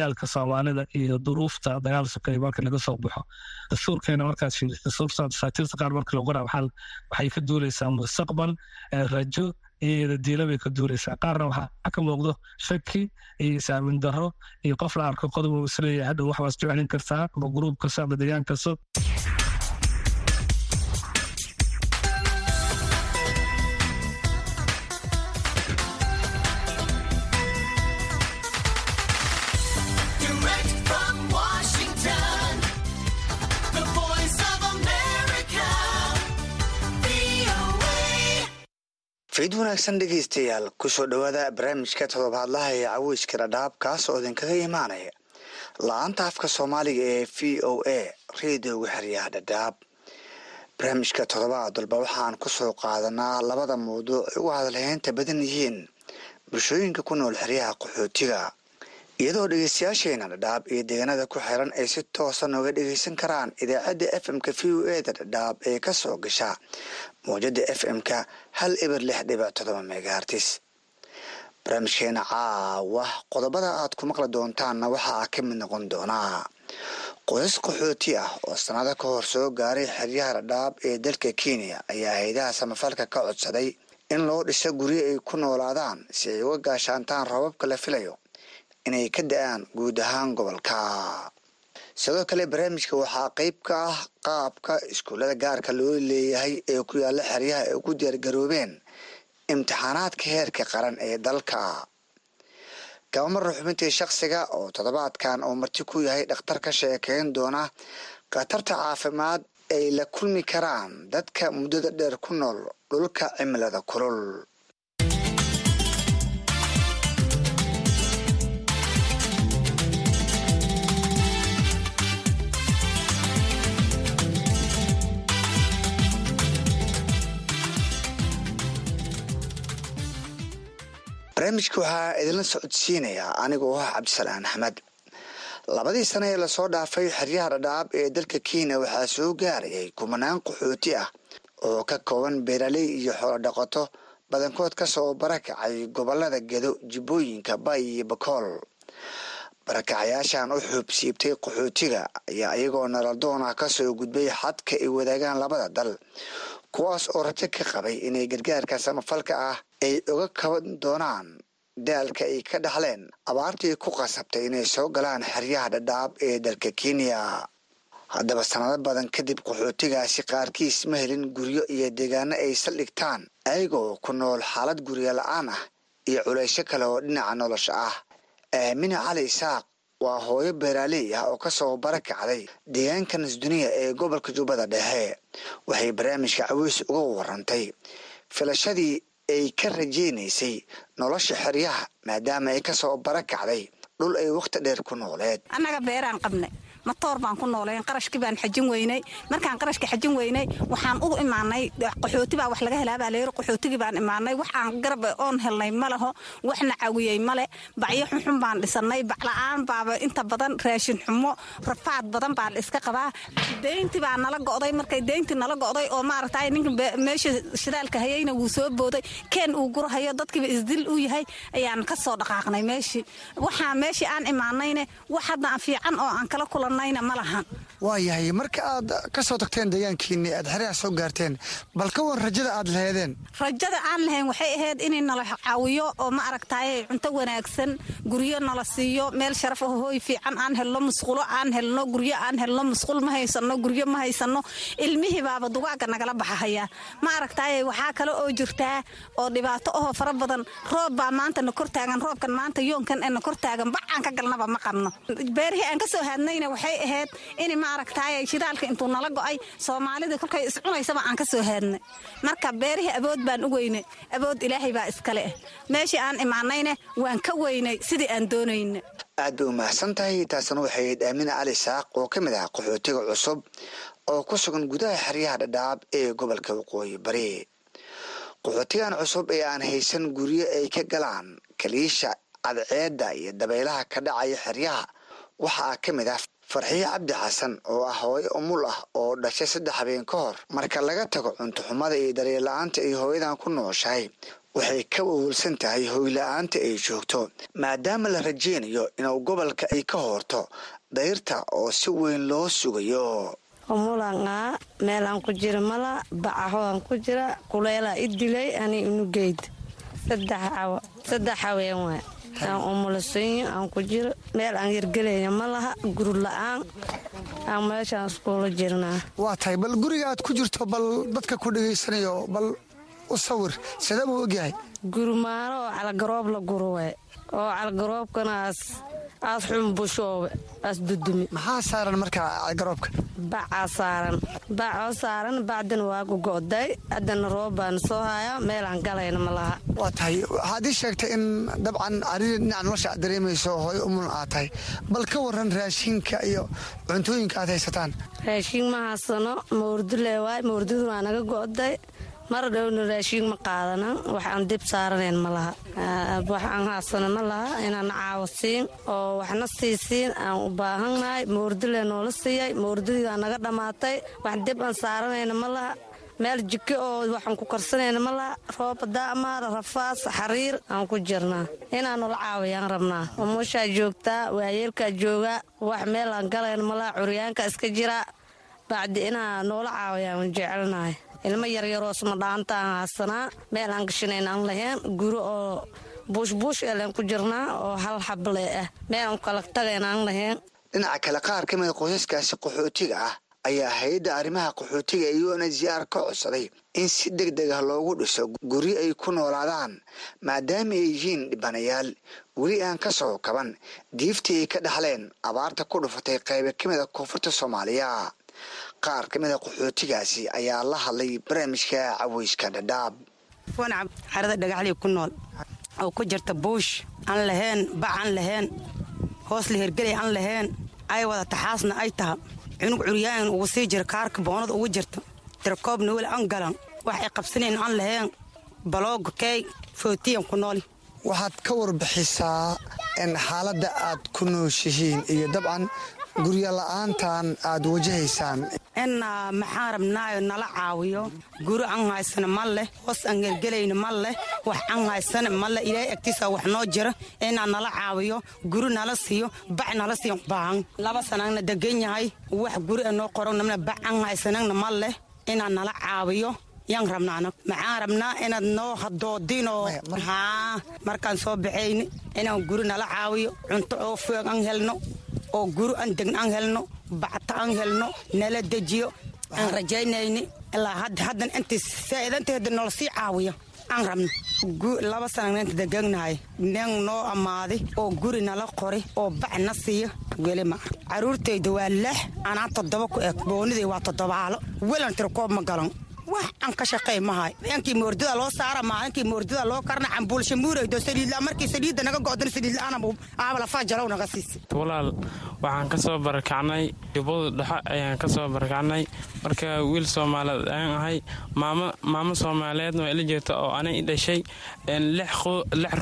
yaalka soomaalida iyo duruufta dagaal sokay marka laga soo baxo dastuurkeena markaas fiiriso dasaatiirta qaar marka lagu qoraa waxay ka duuleysaa mustaqbal rajo iyo diila bay ka duuraysaa qaarna waxaa ka muuqdo shaki iyo isaamin daro iyo qof la arko qodob uu is leeyahay hadhow wax baas jeclin kartaa ama gruub ama deegaan kasto fiid wanaagsan dhegaystayaal ku soo dhowaada barnaamijka toddobaadlaha ee caweyska dhadhaab kaas oo idinkaga imaanaya. La'aanta afka soomaaliga ee v o a reediyoga xeryaha dhadhaab. Barnaamijka toddobaad walba waxaan ku soo qaadanaa labada mawduuc ugu hadalheynta badan yihiin bulshooyinka ku nool xeryaha qaxootiga iyadoo dhegeystayaasheena dhadhaab iyo deegaanada ku xiran ay si toosa nooga dhegeysan karaan idaacadda f m-ka v o e da dhadhaab ee ka soo gasha mawjada f m-ka hal eber lix dhibic todoba megahartis barnaamijkeena caawa qodobada aad ku maqli doontaanna waxaa ka mid noqon doonaa qoysas qaxooti ah oo sanado ka hor soo gaaray xeryaha dhadhaab ee dalka kenya ayaa haydaha samafalka ka codsaday in loo dhiso guryo ay ku noolaadaan si ay uga gaashaantaan rababka la filayo inay ka da'aan guud ahaan gobolka sidoo kale barnaamijka waxaa qeyb ka ah qaabka iskuullada gaarka loo leeyahay ee ku yaalla xeryaha ay ugu diyaargaroobeen imtixaanaadka heerka qaran ee dalka. Gabamara xubintii shakhsiga oo toddobaadkan oo marti ku yahay dhakhtar ka sheekeyn doona khatarta caafimaad ay la kulmi karaan dadka muddada dheer ku nool dhulka cimilada kulul barnaamijka waxaa idinla socodsiinayaa anigoo ah cabdisalaan axmed. Labadii sane ee la soo dhaafay xeryaha dhadhaab ee dalka kenya waxaa soo gaarayay kumanaan qaxooti ah oo ka kooban beeraley iyo xoolo dhaqato badankood ka soo barakacay gobollada gedo jibbooyinka bay iyo bakool barakacayaashan u xuubsiibtay qaxootiga ayaa iyagoo naladoon ah ka soo gudbay xadka ay wadaagaan labada dal kuwaas oo rajo ka qabay inay gargaarka samafalka ah ay uga kaban doonaan daalka ay ka dhaxleen. Abaartii ku qasabtay inay soo galaan xeryaha dhadhaab ee dalka kenya. Haddaba sanado badan kadib qaxootigaasi qaarkiis ma helin guryo iyo deegaano ay saldhigtaan ayagoo ku nool xaalad guryo la'aan ah iyo culaysyo kale oo dhinaca nolosha ah. Aamina cali isaaq waa hooyo beeraaley ah oo ka soo barakacday deegaanka nasduniya ee gobolka jubbada dhexe. Waxay barnaamijka caweys uga warantay filashadii ay ka rajeynaysay nolosha xeryaha maadaama ay ka soo barakacday dhul ay wakhti dheer ku nooleed. Annaga beeraan qabnay matoor baan ku noolayn qarashkii baan xajin weynay. Markaan qarashka xajin weynay waxaan u imaanay qaxooti baa wax laga helaabaa layiri qaxootigii baan imaanay. Wax aan garab oon helnay ma waxna caawiyey male bacyo xunxun baan dhisanay bacla-aan baaba inta badan raashin xumo rafaad badan baa iska qabaa. Deyntii baa nala go'day markay deyntii nala go'day oo maaragtay ninka meesha shidaalka hayayna wuu soo booday. Keen uu gurahayo dadkiiba isdil u yahay ayaan ka dhaqaaqnay meeshii. Waxaa meeshii aan imaanayne wax hadda fiican oo aan kala kulan waayahay marka aad ka soo tagteen deegaankiini aad xeryaha soo gaarteen bal ka war rajada aad laheedeen rajada aan lahayn waxay ahayd inay nala caawiyo oo ma aragtaaye cunto wanaagsan guryo nala siiyo meel sharaf ah hooy fiican aan helno musqulo aan helno guryo aan helno musqul ma haysano guryo ma haysano ilmihii baaba dugaaga nagala baxahaya. Ma aragtaaye waxaa kale oo jirtaa oo dhibaato ahoo fara badan. Roob baa maanta na kortaagan roobkan maanta yoonkan ee na kortaagan bacaan ka galnaba ma qabno. Beerihii aan ka soo haadnayna waxay ahayd in ma aragtaaye shidaalka intuu nala go'ay soomaalida kolkay iscunaysaba aan ka soo haadnay marka beerihii abood baan u weynay abood ilaahay baa iskale. Ah meeshii aan imaanayne waan ka weynay sidii aan doonayna aad bay u mahadsan tahay taasna waxay ahayd aamina cali saaq oo ka mid ah qaxootiga cusub oo ku sugan gudaha xeryaha dhadhaab ee gobolka waqooyi bari. Qaxootigan cusub ee aan haysan guryo ay ka galaan kaliisha cadceedda iyo dabaylaha ka dhacaya xeryaha waxaa ka mid ah farxiye cabdi xasan oo ah hooyo umul ah oo dhashay saddex habeen ka hor marka laga tago cuntoxumada iyo daryeel-la-aanta ay hooyadan ku nooshahay waxay ka wawalsan tahay hooyla-aanta ay joogto. Maadaama la rajeynayo inuu gobolka ay ka hoorto dayrta oo si weyn loo sugayo. Umulanaa meelaan ku jira mala bacahoaan ku jira kuleelaa i dilay ani unugeyd saddex haween waay aan umulisanyo aan ku jiro. Meel aan hirgelayna ma laha guri la'aan. Aan meeshaan iskuula jirnaa. Waa tahay bal guriga aad ku jirto bal dadka ku dhegaysanayo bal u sawir. Sidee buu ogyahay? Guri maano oo calgaroob la guro waay oo calgaroobkana aas xunbushoobe aas dudumi. Maxaa saaran marka calgaroobka bacaa saaran. Bacoo saaran bacdina waa gugo'day haddana roob baan soo hayaa meelaan galayna ma laha. Waa tahay waxaad ii sheegtay in dabcan ariri dhinaca nolosha aad dareemayso hooyo umul aad tahay bal ka waran raashinka iyo cuntooyinka aad haysataan. Raashiin ma haysano mawrdule waay mawrdadu waa naga go'day mar dhowna raashiin ma qaadanan waxaan dib saaranayn ma laha. Waxaan haasano ma laha. Inaan caawasiin oo waxna siisiin aan u baahannahay. Mawrdule noola siiyay. Mawrdadiidaa naga dhammaatay wax dib aan saaranayna ma laha. Meel jiko oo waxaan ku karsanayna ma laha. Rooba daamaara rafaas xariir aan ku jirnaa. Inaan nula caawiyaan rabnaa. Umushaa joogtaa waayeelkaa joogaa. Wax meel aan galayna ma laha. Curyaanka iska jira bacdi inaa noola caawiyaan jecelnahay ilmo yaryaroo smadhaanta aan haasanaa meel aan gashanayn aan lahayn guri oo buushbuush eleen ku jirnaa oo hal xable ah meel aan kala tagayn aan lahayn dhinaca kale qaar ka mida qoysaskaasi qaxootiga ah ayaa hay'adda arrimaha qaxootiga ee unhcr ka codsaday in si deg deg ah loogu dhiso guryo ay ku noolaadaan maadaama ay yihiin dhibanayaal weli aan ka soo kaban diiftii ay ka dhaxleen abaarta ku dhufatay qayba ka mida koonfurta soomaaliya qaar ka mida qaxootigaasi ayaa la hadlay barnaamijka caweyska dhadhaab. Xarada dhagaxlii ku nool. Oo ku jirta buush aan lahayn bac aan lahayn hoos la hergelay aan lahayn ay wada taxaasna ay taha. Cunug curyaan ugu sii jira kaarka boonada ugu jirta. Tirakoobna weli aan galan wax ay qabsanayn aan lahayn. Balooga key footiyan ku nool waxaad ka warbixisaa in xaaladda aad ku nooshihiin iyo dabcan guryo la'aantan aad wajahaysaan. In maxaan rabnaayo nala caawiyo. Guri aan haysana ma leh hoos aan hergelayna ma leh wax aan haysana ma leh. Ilaahay agtiisa wax noo jira. Inaa nala caawiyo guri nala siiyo bac nala siiyo. Baahan laba sanaagna degan yahay. Wax guri a noo qoranna bac aan haysanagna ma leh. Inaa nala caawiyo. Yaan rabnaana maxaan rabnaa inaad noo hadoodinoo haa markaan soo baxayni inaan guri nala caawiyo. Cunto oo feeg aan helno oo guri aan degn aan helno bacta aan helno nala dejiyo aan rajaynayni ilaa haddan intii saa'idanteeda noola sii caawiyo aan rabno. Laba sanananta deganahay nin noo ammaaday oo guri nala qori oo bac na siiyo weli ma. Caruurtayda waa lix anaa toddoba ku eg booniday waa toddobaalo welan tirkoob ma galan wax aan ka shaqey mahay. Inkii moordida loo saara maalinkii moordida loo karna cambuulsha muuraydo saliidla markii saliidda naga go'dan saliidla'aana aabalafaa jalow naga siisa walaal waxaan ka soo barakacnay jubbada dhexe ayaan ka soo barakacnay marka wiil soomaaliyeed ayaan ahay maamo maamo soomaaliyeedna waa ila jeegta oo anay i dhashay lix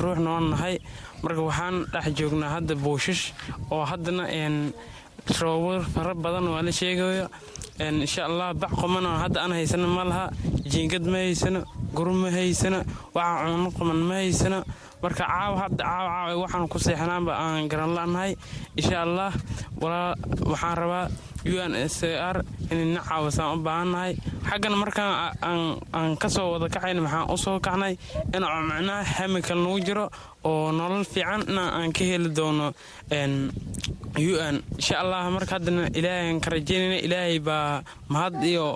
ruuxna waan nahay. Marka waxaan dhex joognaa hadda buushash oo haddana roobab fara badan waa la sheegaya insha allah bac qomana hadda aan haysano ma laha. Jiingad ma haysano guru ma haysano waxa cuno qoman ma haysano marka caawa hadda caawa caawa waxaan ku seexanaanba aan garan la'nahay. Insha allah waxaan rabaa un s r inayna caawisaan u baahannahay xaggan markaan aan ka soo wada kacayna maxaan u soo kacnay in micnaha hamikal nagu jiro oo nolol fiican in aan ka heli doono un insha allah marka haddana ilaahaan ka rajaynayna ilaahay baa mahad iyo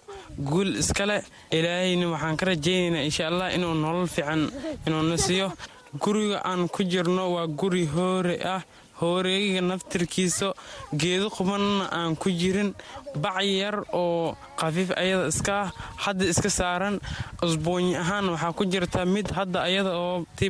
guul iskale ilaahayna waxaan ka rajaynaynaa insha allah inuu nolol fiican inuuna siiyo guriga aan ku jirno waa guri hoore ah hooreegiga naftirkiisa geedo qubanna aan ku jirin bac yar oo khafiif ayada iska ah hadda iska saaran. Usbuunyi ahaan waxaa ku jirta mid hadda ayada oo tii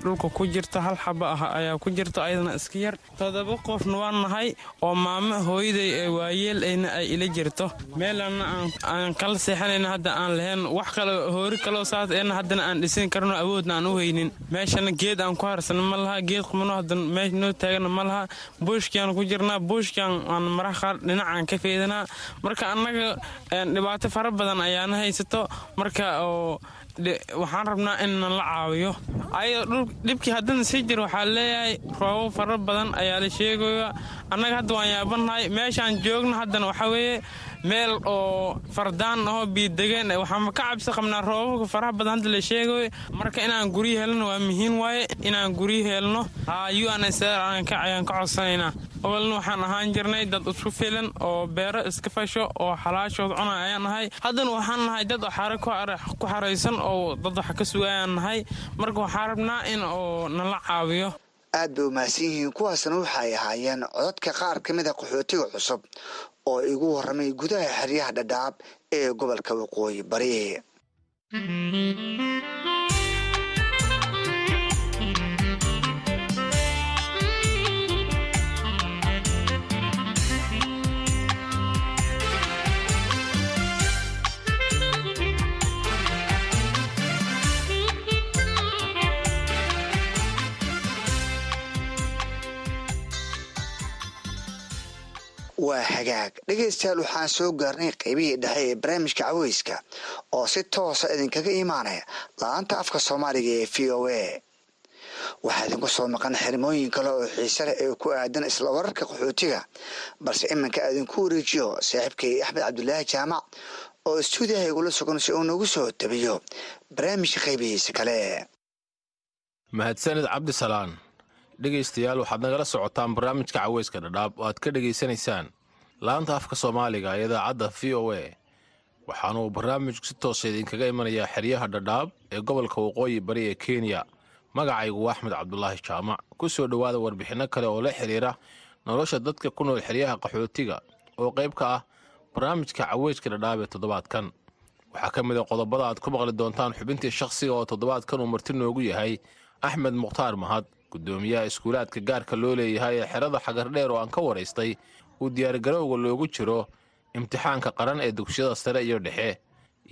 dhulka ku jirta hal xaba ah ayaa ku jirta ayadana iska yar. Todoba qofna waan nahay oo maamo hooyaday ee waayeel ayna ay ila jirto. Meelana aan kala seexanayna hadda aan lahayn wax kale hoori kaleo saas eena haddana aan dhisin karno awoodna aan u haynin. Meeshana geed aan ku harsano ma laha geed qumano haddana meesha noo taagana ma laha. Buushkiaan ku jirnaa buushkiaan aan maraha qaar dhinacaan ka feedanaa marka annaga dhibaato fara badan ayaana haysato. Marka oo waxaan rabnaa inna la caawiyo. Ayadoo dhibkii haddana sii jir waxaa leeyahay roobab fara badan ayaa la sheegaya annaga hadda waan yaabannahay meeshaan joogna haddana waxaa weeye meel oo fardaan ahoo biidegeen waxaanba ka cabsi qabnaa roobabka faraha badan hadda la sheegayo marka inaan guryo helno waa muhiim waaye inaan guryo helno. Ayaan ka codsanaynaa. Awalna waxaan ahaan jirnay dad isku filan oo beero iska fasho oo xalaashood cuna ayaan nahay. Haddana waxaan nahay dad xare ku xaraysan oo dad wax ka sugayaan nahay. Marka waxaan rabnaa in oo nala caawiyo. Aad bay umahadsan yihiin kuwaasna waxay ahaayeen codadka qaar ka mid a qaxootiga cusub oo igu warramay gudaha xeryaha dhadhaab ee gobolka waqooyi bari waa hagaag. Dhegaystayaal waxaan soo gaarnay qaybihii dhexe ee barnaamijka caweyska oo si toosa idinkaga imaanaya la'aanta afka soomaaliga ee v o a. Waxaa idinku soo maqan xirmooyin kale oo xiise leh ee ku aadan isla wararka qaxootiga balse iminka idinku wareejiyo saaxiibkay axmed cabdulaahi jaamac oo istuudiyaha igula sugan si uu nagu soo tabiyo barnaamijka qaybihiisa kale. Mahadsanid cabdisalaan dhegaystayaal waxaad nagala socotaan barnaamijka caweyska dhadhaab. Oo aad ka dhegaysanaysaan laanta afka soomaaliga ee idaacadda v o a. Waxaanuu barnaamijku si toosa idinkaga imanayaa xeryaha dhadhaab ee gobolka waqooyi bari ee kenya magacaygu waa axmed cabdulaahi jaamac. Ku soo dhowaada warbixinno kale oo la xidhiira nolosha dadka ku nool xeryaha qaxootiga oo qayb ka ah barnaamijka caweyska dhadhaab ee toddobaadkan. Waxaa ka mid a qodobada aad ku maqli doontaan xubintii shakhsiga oo toddobaadkan uu marti noogu yahay axmed mukhtaar mahad gudoomiyaha iskuulaadka gaarka loo leeyahay ee xerada xagardheer oo aan ka waraystay uu diyaargarowga loogu jiro imtixaanka qaran ee dugsiyada sare iyo dhexe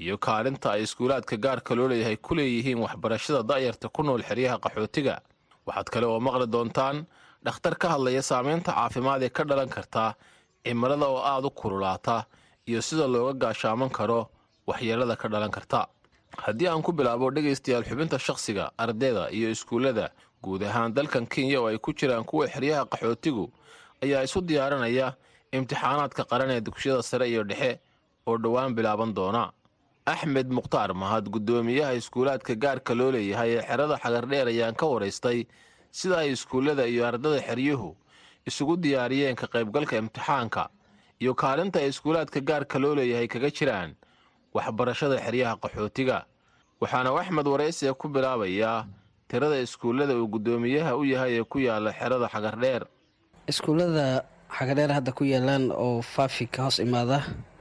iyo kaalinta ay iskuulaadka gaarka loo leeyahay ku leeyihiin waxbarashada da'yarta ku nool xeryaha qaxootiga. Waxaad kale oo maqli doontaan dhakhtar ka hadlaya saamaynta caafimaad ee ka dhalan karta cimilada oo aad u kululaata iyo sida looga gaashaaman karo waxyeelada ka dhalan karta. Haddii aan ku bilaabo dhegaystayaal xubinta shakhsiga ardayda iyo iskuullada guud ahaan dalkan kenya oo ay ku jiraan kuwa xeryaha qaxootigu ayaa isu diyaarinaya imtixaanaadka qaran ee dugsiyada sare iyo dhexe oo dhowaan bilaaban doona. Axmed mukhtaar mahad guddoomiyaha iskuulaadka gaarka loo leeyahay ee xerada xagardheer ayaan ka waraystay sida ay iskuullada iyo ardada xeryuhu isugu diyaariyeen ka qaybgalka imtixaanka iyo kaalinta ay iskuulaadka gaarka loo leeyahay kaga jiraan waxbarashada xeryaha qaxootiga. Waxaana axmed waraysiga ku bilaabayaa tirada iskuullada uu guddoomiyaha u yahay ee ku yaalla xerada xagardheer. Iskuullada xagardheer hadda ku yaalaan oo faafi ka hoos imaada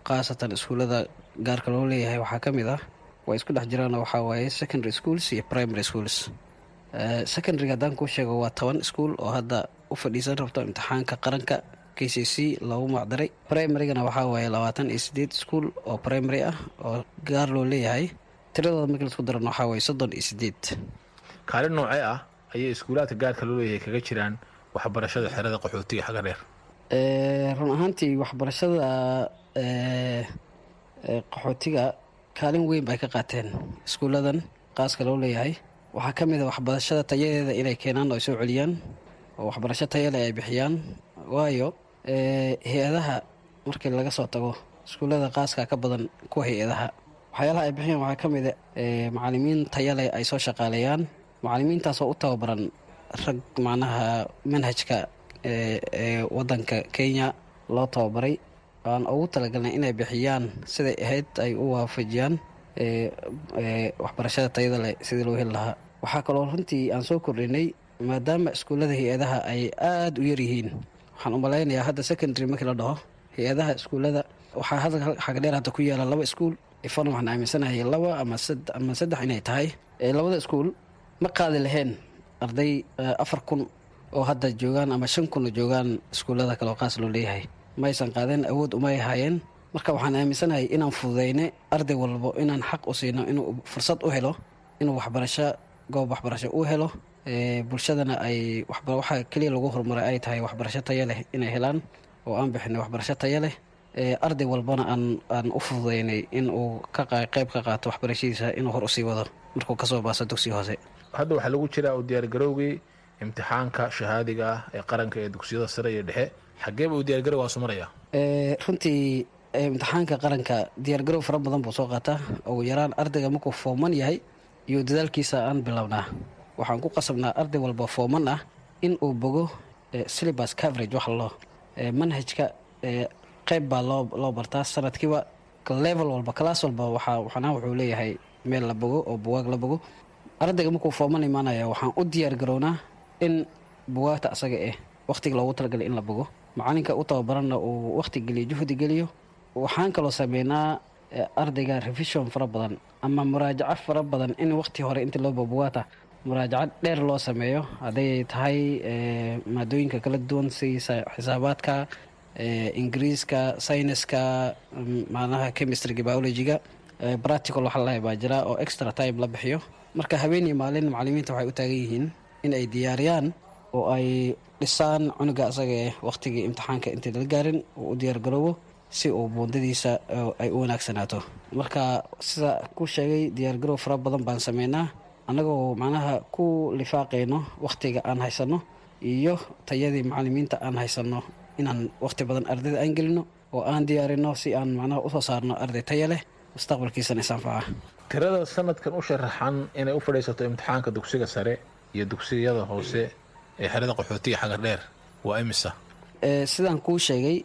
khaasatan iskuullada gaarka loo leeyahay waxaa ka mid ah waa isku dhex jiraanoo waxaa waaye secondary schools iyo primary schools. Secondaryga haddaan kuu sheego waa toban iskuul oo hadda u fadhiisan rabto imtixaanka qaranka k c c loogu macdaray. Primarygana waxaa waaye labaatan iyo sideed iskuul oo primary ah oo gaar loo leeyahay. Tiradooda markii la isku daran waxaa waaye soddon iyo sideed kaalin noocee ah ayay iskuulaadka gaarka loo leeyahay kaga jiraan waxbarashada xerada qaxootiga xaga dheer run ahaantii waxbarashada qaxootiga kaalin weyn bay ka qaateen iskuuladan qaaska loo leeyahay. Waxaa ka mid a waxbarashada tayadeeda inay keenaan oo ay soo celiyaan oo waxbarasho tayale ay bixiyaan. Waayo hay'adaha markii laga soo tago iskuullada qaaska ka badan kuwa hay'adaha. Waxyaalaha ay bixiyaan waxaa ka mid a tayale ay soo shaqaaleeyaan macalimiintaasoo u tababaran rag macnaha manhajka ee wadanka kenya loo tababaray. Aan ugu talagalnay inay bixiyaan siday ahayd ay u waafajiyaan waxbarashada tayada leh sidii loo heli lahaa. Waxaa kaloo runtii aan soo kordhinay maadaama iskuullada hay'adaha ay aada u yaryihiin waxaan u malaynayaa hadda secondary markii la dhaho hay'adaha iskuullada waxaa xagadheer hadda ku yaalla laba iskuul. Ifan waxaan aaminsanahay laba ama ama saddex inay tahay. Labada iskuul ma qaadi lahayn arday afar kun oo hadda joogaan ama shan kun oo joogaan iskuullada kale oo qaas loo leeyahay. Maysan qaadeen awood umay haayeen marka waxaan aaminsanahay inaan fududayne arday walbo inaan xaq u siino inuu fursad u helo inuu waxbarasho goob waxbarasho u helo bulshadana ay waxa keliya lagu horumaray ay tahay waxbarasho taya leh inay helaan oo aan bixinay waxbarasho taya leh. Arday walbana aan u fududaynay in uu ka qayb ka qaato waxbarashadiisa inuu hor u sii wado. Markuu ka soo baaso dugsiga hoose hadda waxaa lagu jiraa u diyaargarowgii imtixaanka shahaadiga ah ee qaranka ee dugsiyada sare iyo dhexe. Xageeba uu diyaargarowgaasu maraya runtii imtixaanka qaranka diyaargarow fara badan buu soo qaataa. Ugu yaraan ardayga markuu fooman yahay iyo dadaalkiisa aan bilownaa waxaan ku qasabnaa arday walba fooman ah in uu bogo syllabus coverage waxa loo manhajka qeyb baa loo bartaa. Sanadkiiba level walba class walba waxaa waxana wuxuu leeyahay meel la bogo oo buwaag la bogo ardayga markuu fooman imaanaya waxaan u diyaar garownaa in buwaagta asaga eh wakhtiga loogu talagalay in la bogo. Macalinka u tababaranna uu wakhti geliyo juhdi geliyo. Waxaan kaloo sameynaa ardayga revision fara badan ama muraajaco fara badan in wakhti hore intii loo bogo buwaagta muraajaco dheer loo sameeyo. Hadday tahay maadooyinka kala duwan sida xisaabaadka ingiriiska syniska macnaha chemistryga biologyga practical waxa lalahay baa jira oo extra time la bixiyo. Marka habeen iyo maalin macalimiinta waxay u taagan yihiin in ay diyaariyaan oo ay dhisaan cunuga asaga eh wakhtigii imtixaanka intii la gaarin uu u diyaargaroobo si uu buundadiisa ay u wanaagsanaato marka sida ku sheegay diyaargarow fara badan baan sameynaa. Annagoo macnaha ku lifaaqayno wakhtiga aan haysanno iyo tayadii macalimiinta aan haysanno inaan wakhti badan ardayda aan gelino oo aan diyaarino si aan macnaha u soo saarno arday taya leh mustaqbalkiisana isanfaca tirada sanadkan u sharaxan inay u fadhiisato imtixaanka dugsiga sare iyo dugsiyada hoose ee xerada qaxootiga xagar dheer waa imisa? Sidaan kuu sheegay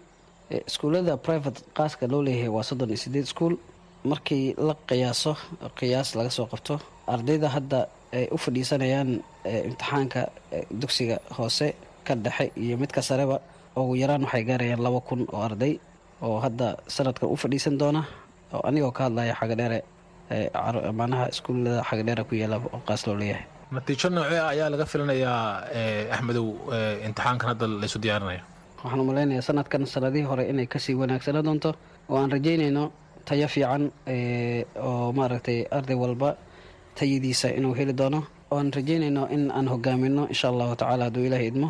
iskuullada private qaaska loo leeyahay waa soddon iyo sideed iskuol markii la qiyaaso qiyaas laga soo qabto ardayda hadda ay u fadhiisanayaan imtixaanka dugsiga hoose ka dhexe iyo midka sareba ugu yaraan waxay gaarayaan laba kun oo arday oo hadda sanadkan u fadhiisan doona oo anigoo ka hadlaya xagadheere macnaha iskuullada xagadheere ku yaalla qaas loo leeyahay. Natiijo noocee ah ayaa laga filanayaa axmedow imtixaankan hadda laysu diyaarinayo? Waxaan umalaynayaa sanadkan sanadihii hore inay ka sii wanaagsana doonto oo aan rajaynayno tayo fiican oo maaragtay arday walba tayadiisa inuu heli doono. Oo aan rajaynayno in aan hogaamino insha allahu tacaala hadduu ilaahay idmo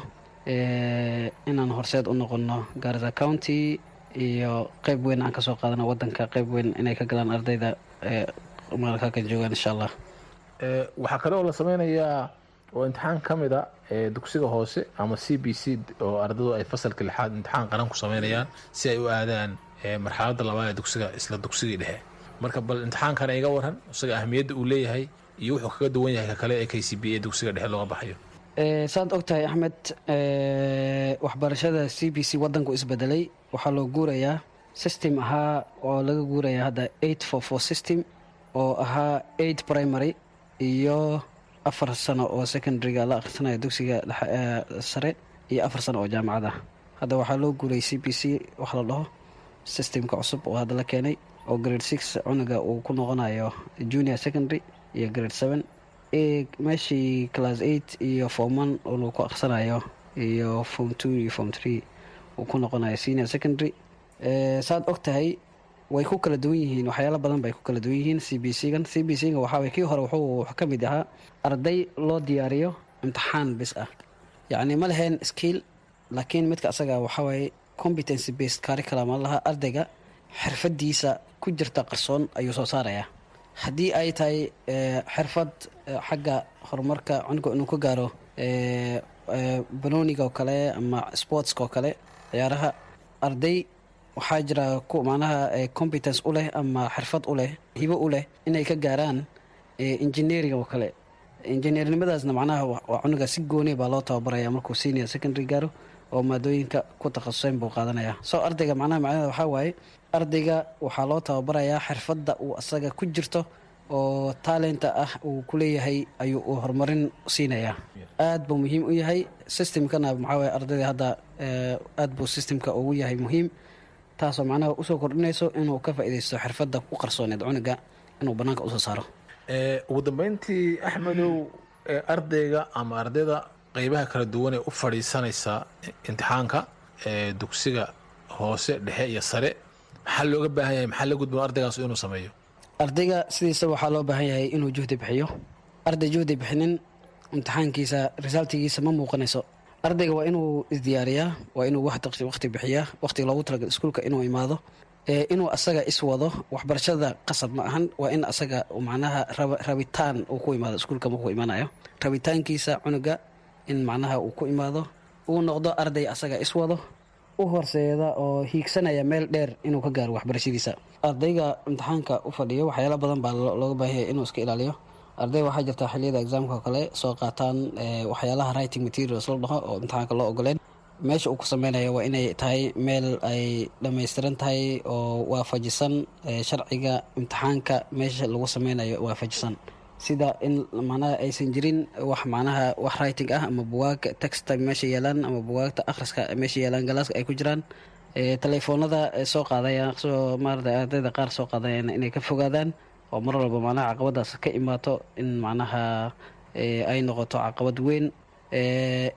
inaan horseed u noqono garza county iyo qeyb weyn aan ka soo qaadano wadanka qeyb weyn inay ka galaan ardayda maalkakan joogaan insha allah. Waxaa kale oo la sameynayaa oo imtixaan ka mid a dugsiga hoose ama c b c oo ardaydu ay fasalka lixaad imtixaan qaran ku sameynayaan si ay u aadaan marxaladda labaad ee dugsiga isla dugsigii dhexe. Marka bal imtixaankana iga waran isaga ahmiyadda uu leeyahay iyo wuxuu kaga duwan yahay ka kale ee k c b ee dugsiga dhexe looga baxayo saad og tahay axmed waxbarashada c b c wadanku isbedelay waxaa loo guurayaa system ahaa oo laga guurayaa hadda eight for four system oo ahaa eight primary iyo afar sano oo secondaryga la akhrisanayo dugsiga sare iyo afar sano oo jaamacada hadda waxaa loo guuray c b c wax la dhaho systemka cusub oo hadda la keenay oo grade six cunuga uu ku noqonayo junior secondary iyo grade seven meeshii class eight iyo form one uu ku akhrisanayo iyo form two iyo form three uu ku noqonayo senior secondary. Saad og tahay way ku kala duwan yihiin waxyaalo badan bay ku kala duwan yihiin c b c gan. C b c ga waxaa kii hore wuxuu ka mid ahaa arday loo diyaariyo imtixaan bis ah. Yacni ma leheen skill laakiin midka asaga waxawaaye competency based curriculum laha ardayga xirfadiisa ku jirta qarsoon ayuu soo saarayaa haddii ay tahay xirfad xagga horumarka cunuga inuu ka gaaro banooniga oo kale ama sportska oo kale ciyaaraha arday waxaa jira macnaha competence u leh ama xirfad u leh hibo u leh inay ka gaaraan engineering oo kale. Injineernimadaasna macnaha waa cunuga si gooni baa loo tababaraya markuu senior secondary gaaro oo maadooyinka ku takhasuseen buu qaadanaya. Soo ardayga macnaha macnaheeda waxaa waaye ardayga waxaa loo tababarayaa xirfadda uu asaga ku jirto oo taalenta ah uu ku leeyahay ayuu uu horumarin siinayaa. Aad buu muhiim u yahay systemkana maxaa waye ardayda hadda aad buu systemka ugu yahay muhiim taasoo macnaha u soo kordhinayso inuu ka faa'iidaysto xirfadda ku qarsooneed cunuga inuu bannaanka u soo saaro. Ugu dambeyntii axmedow ardayga ama ardayda qeybaha kala duwan ee u fadhiisanaysa imtixaanka dugsiga hoose dhexe iyo sare maxaa looga baahan yahay? Maxaa la gudboon ardaygaas inuu sameeyo? Ardayga sidiisa waxaa loo baahan yahay inuu juhdi bixiyo. Arday juhdi bixinin imtixaankiisa resultigiisa ma muuqanayso. Ardayga waa inuu isdiyaariyaa waa inuu waqti bixiyaa waqtiga loogu talagal iskuulka inuu imaado. Inuu asaga iswado waxbarashada qasab ma ahan waa in asaga macnaha rabitaan uu ku imaado iskuulka markuu imaanayo rabitaankiisa cunuga in macnaha uu ku imaado uu noqdo arday asaga iswado u horseeda oo hiigsanaya meel dheer inuu ka gaaro waxbarashadiisa. Ardayga imtixaanka u fadhiyo waxyaala badan baa looga baahanya inuu iska ilaaliyo. Arday waxaa jirta xiliyada exaamka oo kale soo qaataan waxyaalaha writing materials la dhaho oo imtixaanka loo ogoleen. Meesha uu ku sameynayo waa inay tahay meel ay dhammaystiran tahay oo waafajisan sharciga imtixaanka meesha lagu sameynayo waafajisan sida in macnaha aysan jirin wax macnaha wax writing ah ama buwaagta texta meesha yeelaan ama buwaagta akhriska meesha yeelaan galaaska ay ku jiraan. Telefoonada soo qaadaya soo maarata ardayda qaar soo qaadayana inay ka fogaadaan. Oo mar walba macnaha caqabadaas ka imaato in macnaha ay noqoto caqabad weyn.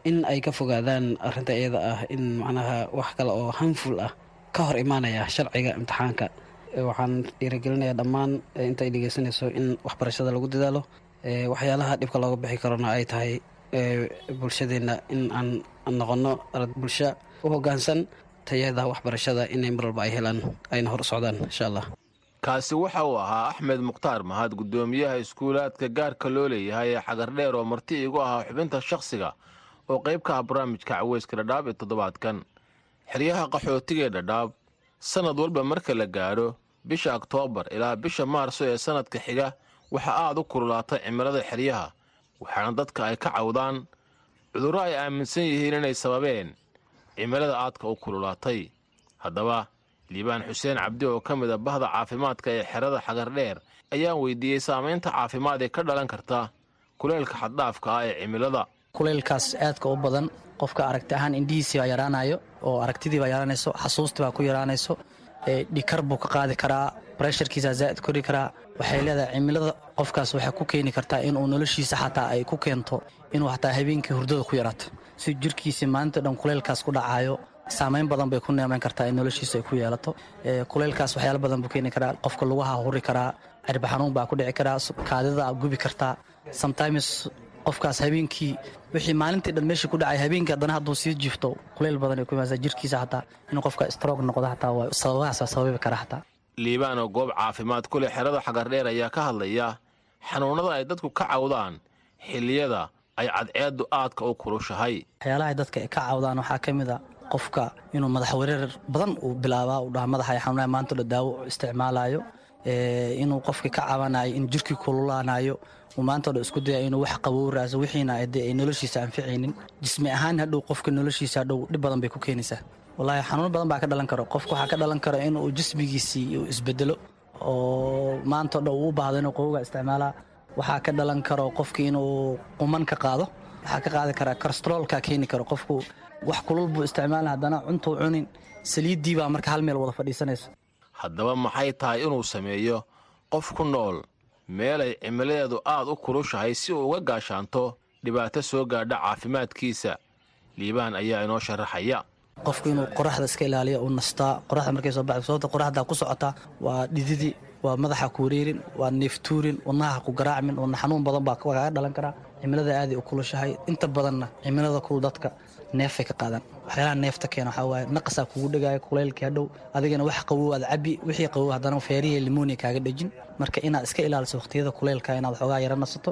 In ay ka fogaadaan arinta iyada ah in macnaha wax kale oo hanful ah ka hor imaanaya sharciga imtixaanka waxaan dhiirigelinayaa dhammaan intaay dhegeysanayso in waxbarashada lagu dadaalo. Waxyaalaha dhibka looga bixi karona ay tahay bulshadeenna in aan noqono bulsho u hogaansan tayada waxbarashada inay mar walba ay helaan ayna hor socdaan insha allah kaasi waxa uu ahaa axmed mukhtaar mahad guddoomiyaha iskuulaadka gaarka loo leeyahay ee xagardheer oo marti iigu ahaa xubinta shakhsiga oo qayb ka ah barnaamijka caweyska dhadhaab ee toddobaadkan. Xeryaha qaxootigaee dhadhaab sannad walba marka la gaadho bisha oktoobar ilaa bisha maarso ee sannadka xiga waxaa aad u kululaata cimilada xeryaha waxaana dadka ay ka cawdaan cudurro ay aaminsan yihiin inay sababeen cimilada aadka u kululaatay. Haddaba liibaan xuseen cabdi oo ka mid a bahda caafimaadka ee xerada xagardheer ayaan weydiiyey saamaynta caafimaad ee ka dhalan karta kuleylka xaddhaafka ah ee cimilada. Kuleylkaas aadka u badan qofka aragti ahaan indhihiisii baa yaraanayo oo aragtidii baa yaraanayso xasuustii baa ku yaraanayso dhikar buu ka qaadi karaa bresharkiisa zaa'id kori karaa. Waxay leedahay cimilada qofkaas waxay ku keeni kartaa inuu noloshiisa xataa ay ku keento inuu xataa habeenkii hurdada ku yaraato si jirkiisii maalinta dhan kuleylkaas ku dhacayo saamayn badan bay ku neemayn kartaa in noloshiisa ay ku yeelato. Kuleylkaas waxyaala badan buu keeni karaa qofka lugaha huri karaa cirba baa ku dhici karaa kaadida gubi kartaa. Sometimes qofkaas habeenkii wixii maalintii dhan meeshii ku dhacay habeenkii haddana hadduu sii jiifto kuleyl badan ay ku imaanaysaa jirkiisa xataa inuu qofka stroog noqdo xataa waa sababahaas sababi kara xataa liibaan oo goob caafimaad ku leh xerada xagardheer ayaa ka hadlaya xanuunnada ay dadku ka cawdaan xilliyada ay cadceeddu aadka u kulushahay waxyaalahay dadka ay ka cawdaan waxaa ka mid a qofka inuu madax wareer badan uu bilaabaa uu dhaha madaxa ay xanuunaya maanta dha daawo isticmaalayo inuu qofkii ka cabanayo in jirkii kululaanayo uu maanta dha isku daya inuu wax qabow raaso wixiina ay noloshiisa anficaynin. Jismi ahaan hadhow qofka noloshiisa hadhow dhib badan bay ku keenaysaa. Wallaahi xanuun badan baa ka dhalan karo. Qofka waxaa ka dhalan karo inuu jismigiisii uu isbedelo oo maanta dha uu baahdo inuu qowowga isticmaalaa. Waxaa ka dhalan karo qofkii inuu quman ka qaado. Waxaa ka qaadi karaa karastroolka keeni karo. Qofku wax kulul buu isticmaala haddana cuntuu cunin. Saliiddii baa marka hal meel wada fadhiisanaysa. Haddaba maxay tahay inuu sameeyo? Qof ku nool meelay cimiladeedu aad u kulushahay si uu uga gaashaanto dhibaato soo gaadha caafimaadkiisa. Liibaan ayaa inoo sharaxaya. Qofku inuu qoraxda iska ilaaliyo uu nastaa qoraxda markay soo baxdo sababta qoraxda ku socota waa dhididi waa madaxa ku wareerin waa neeftuurin wadnaha ku garaacmin wadna xanuun badan baa kaaga dhalan karaa cimilada aaday u kulushahay. Inta badanna cimilada kul dadka neefay ka qaadaan waxyaalaha neefta keena waxaa waaye naqasaa kugu dhegaayo kulaylkii hadhow adigana wax qabow aad cabi wixii qabow haddana feerihi limonia kaaga dhejin. Marka inaad iska ilaaliso waqtiyada kulaylka inaad xoogaa yara nasato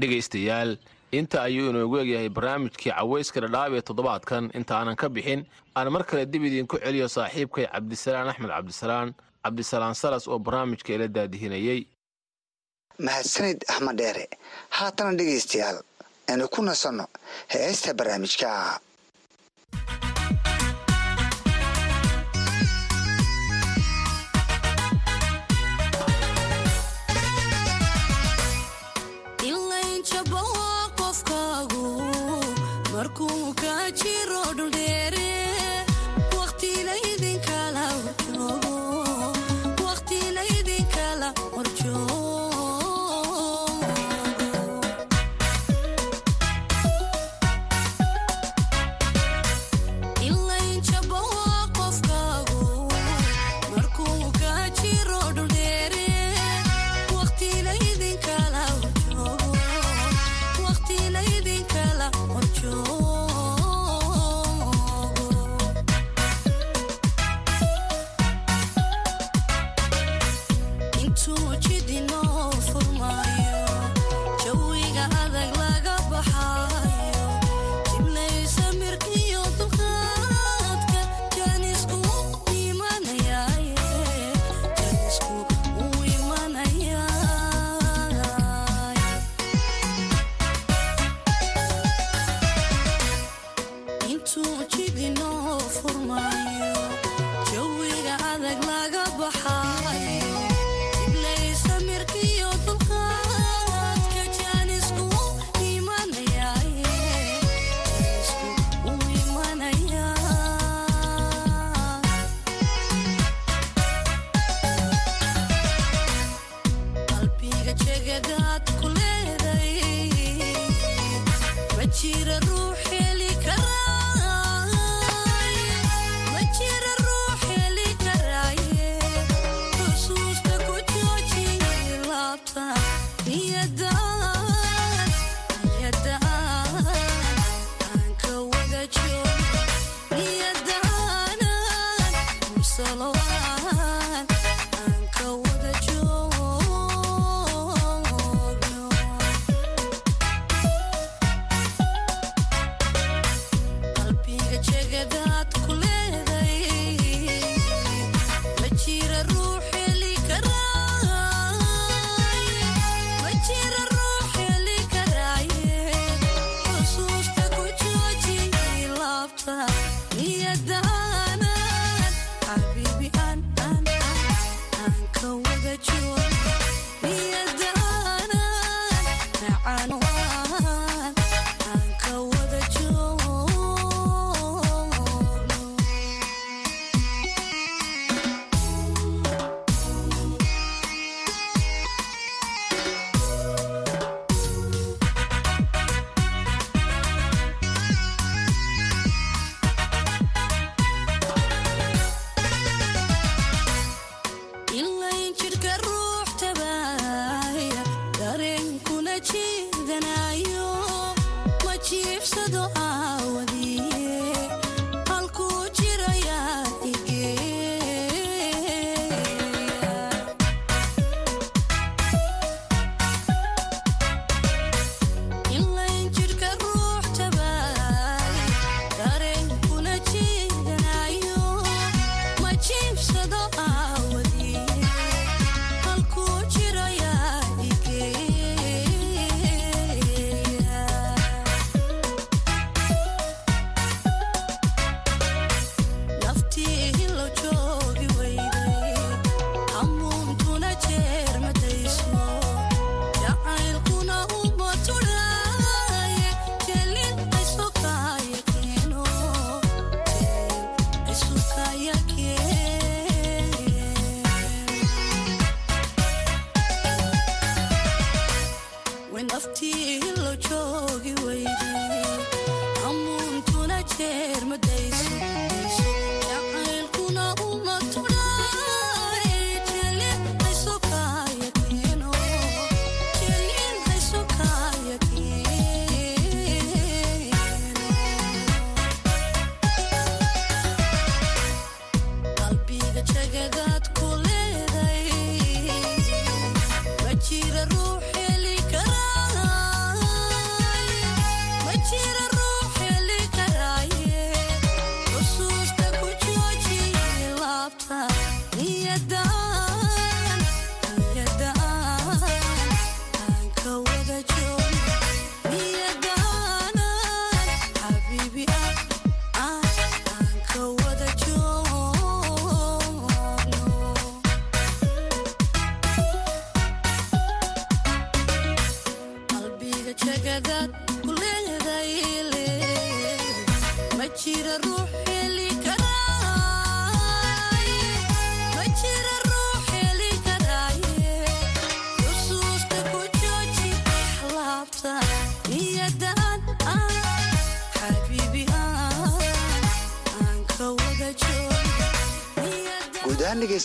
dhegaystayaal. Inta ayuu inoogu egyahay barnaamijkii cawayska dhadhaab ee toddobaadkan inta aanan ka bixin aan mar kale dib idiinku celiyo saaxiibkay cabdisalaan axmed cabdisalaan. Cabdisalaan salas oo barnaamijka ila daadihinayey mahadsanid axmed dheere haatana dhegaystayaal aynu ku nasanno heesta barnaamijka markuu ka jiro dhuldheere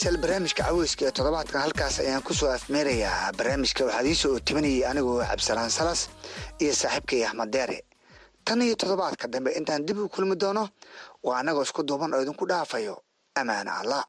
dhegeystayaal barnaamijka caweyska ee toddobaadkan halkaas ayaan ku soo afmeerayaa barnaamijka waxaad ii soo otimanayay anigoo cabdisalaan salas iyo saaxiibkay axmed deere. Tan iyo toddobaadka dambe intaan dib u kulmi doono waa annagoo isku duuban oo idinku dhaafayo. Amaana allah.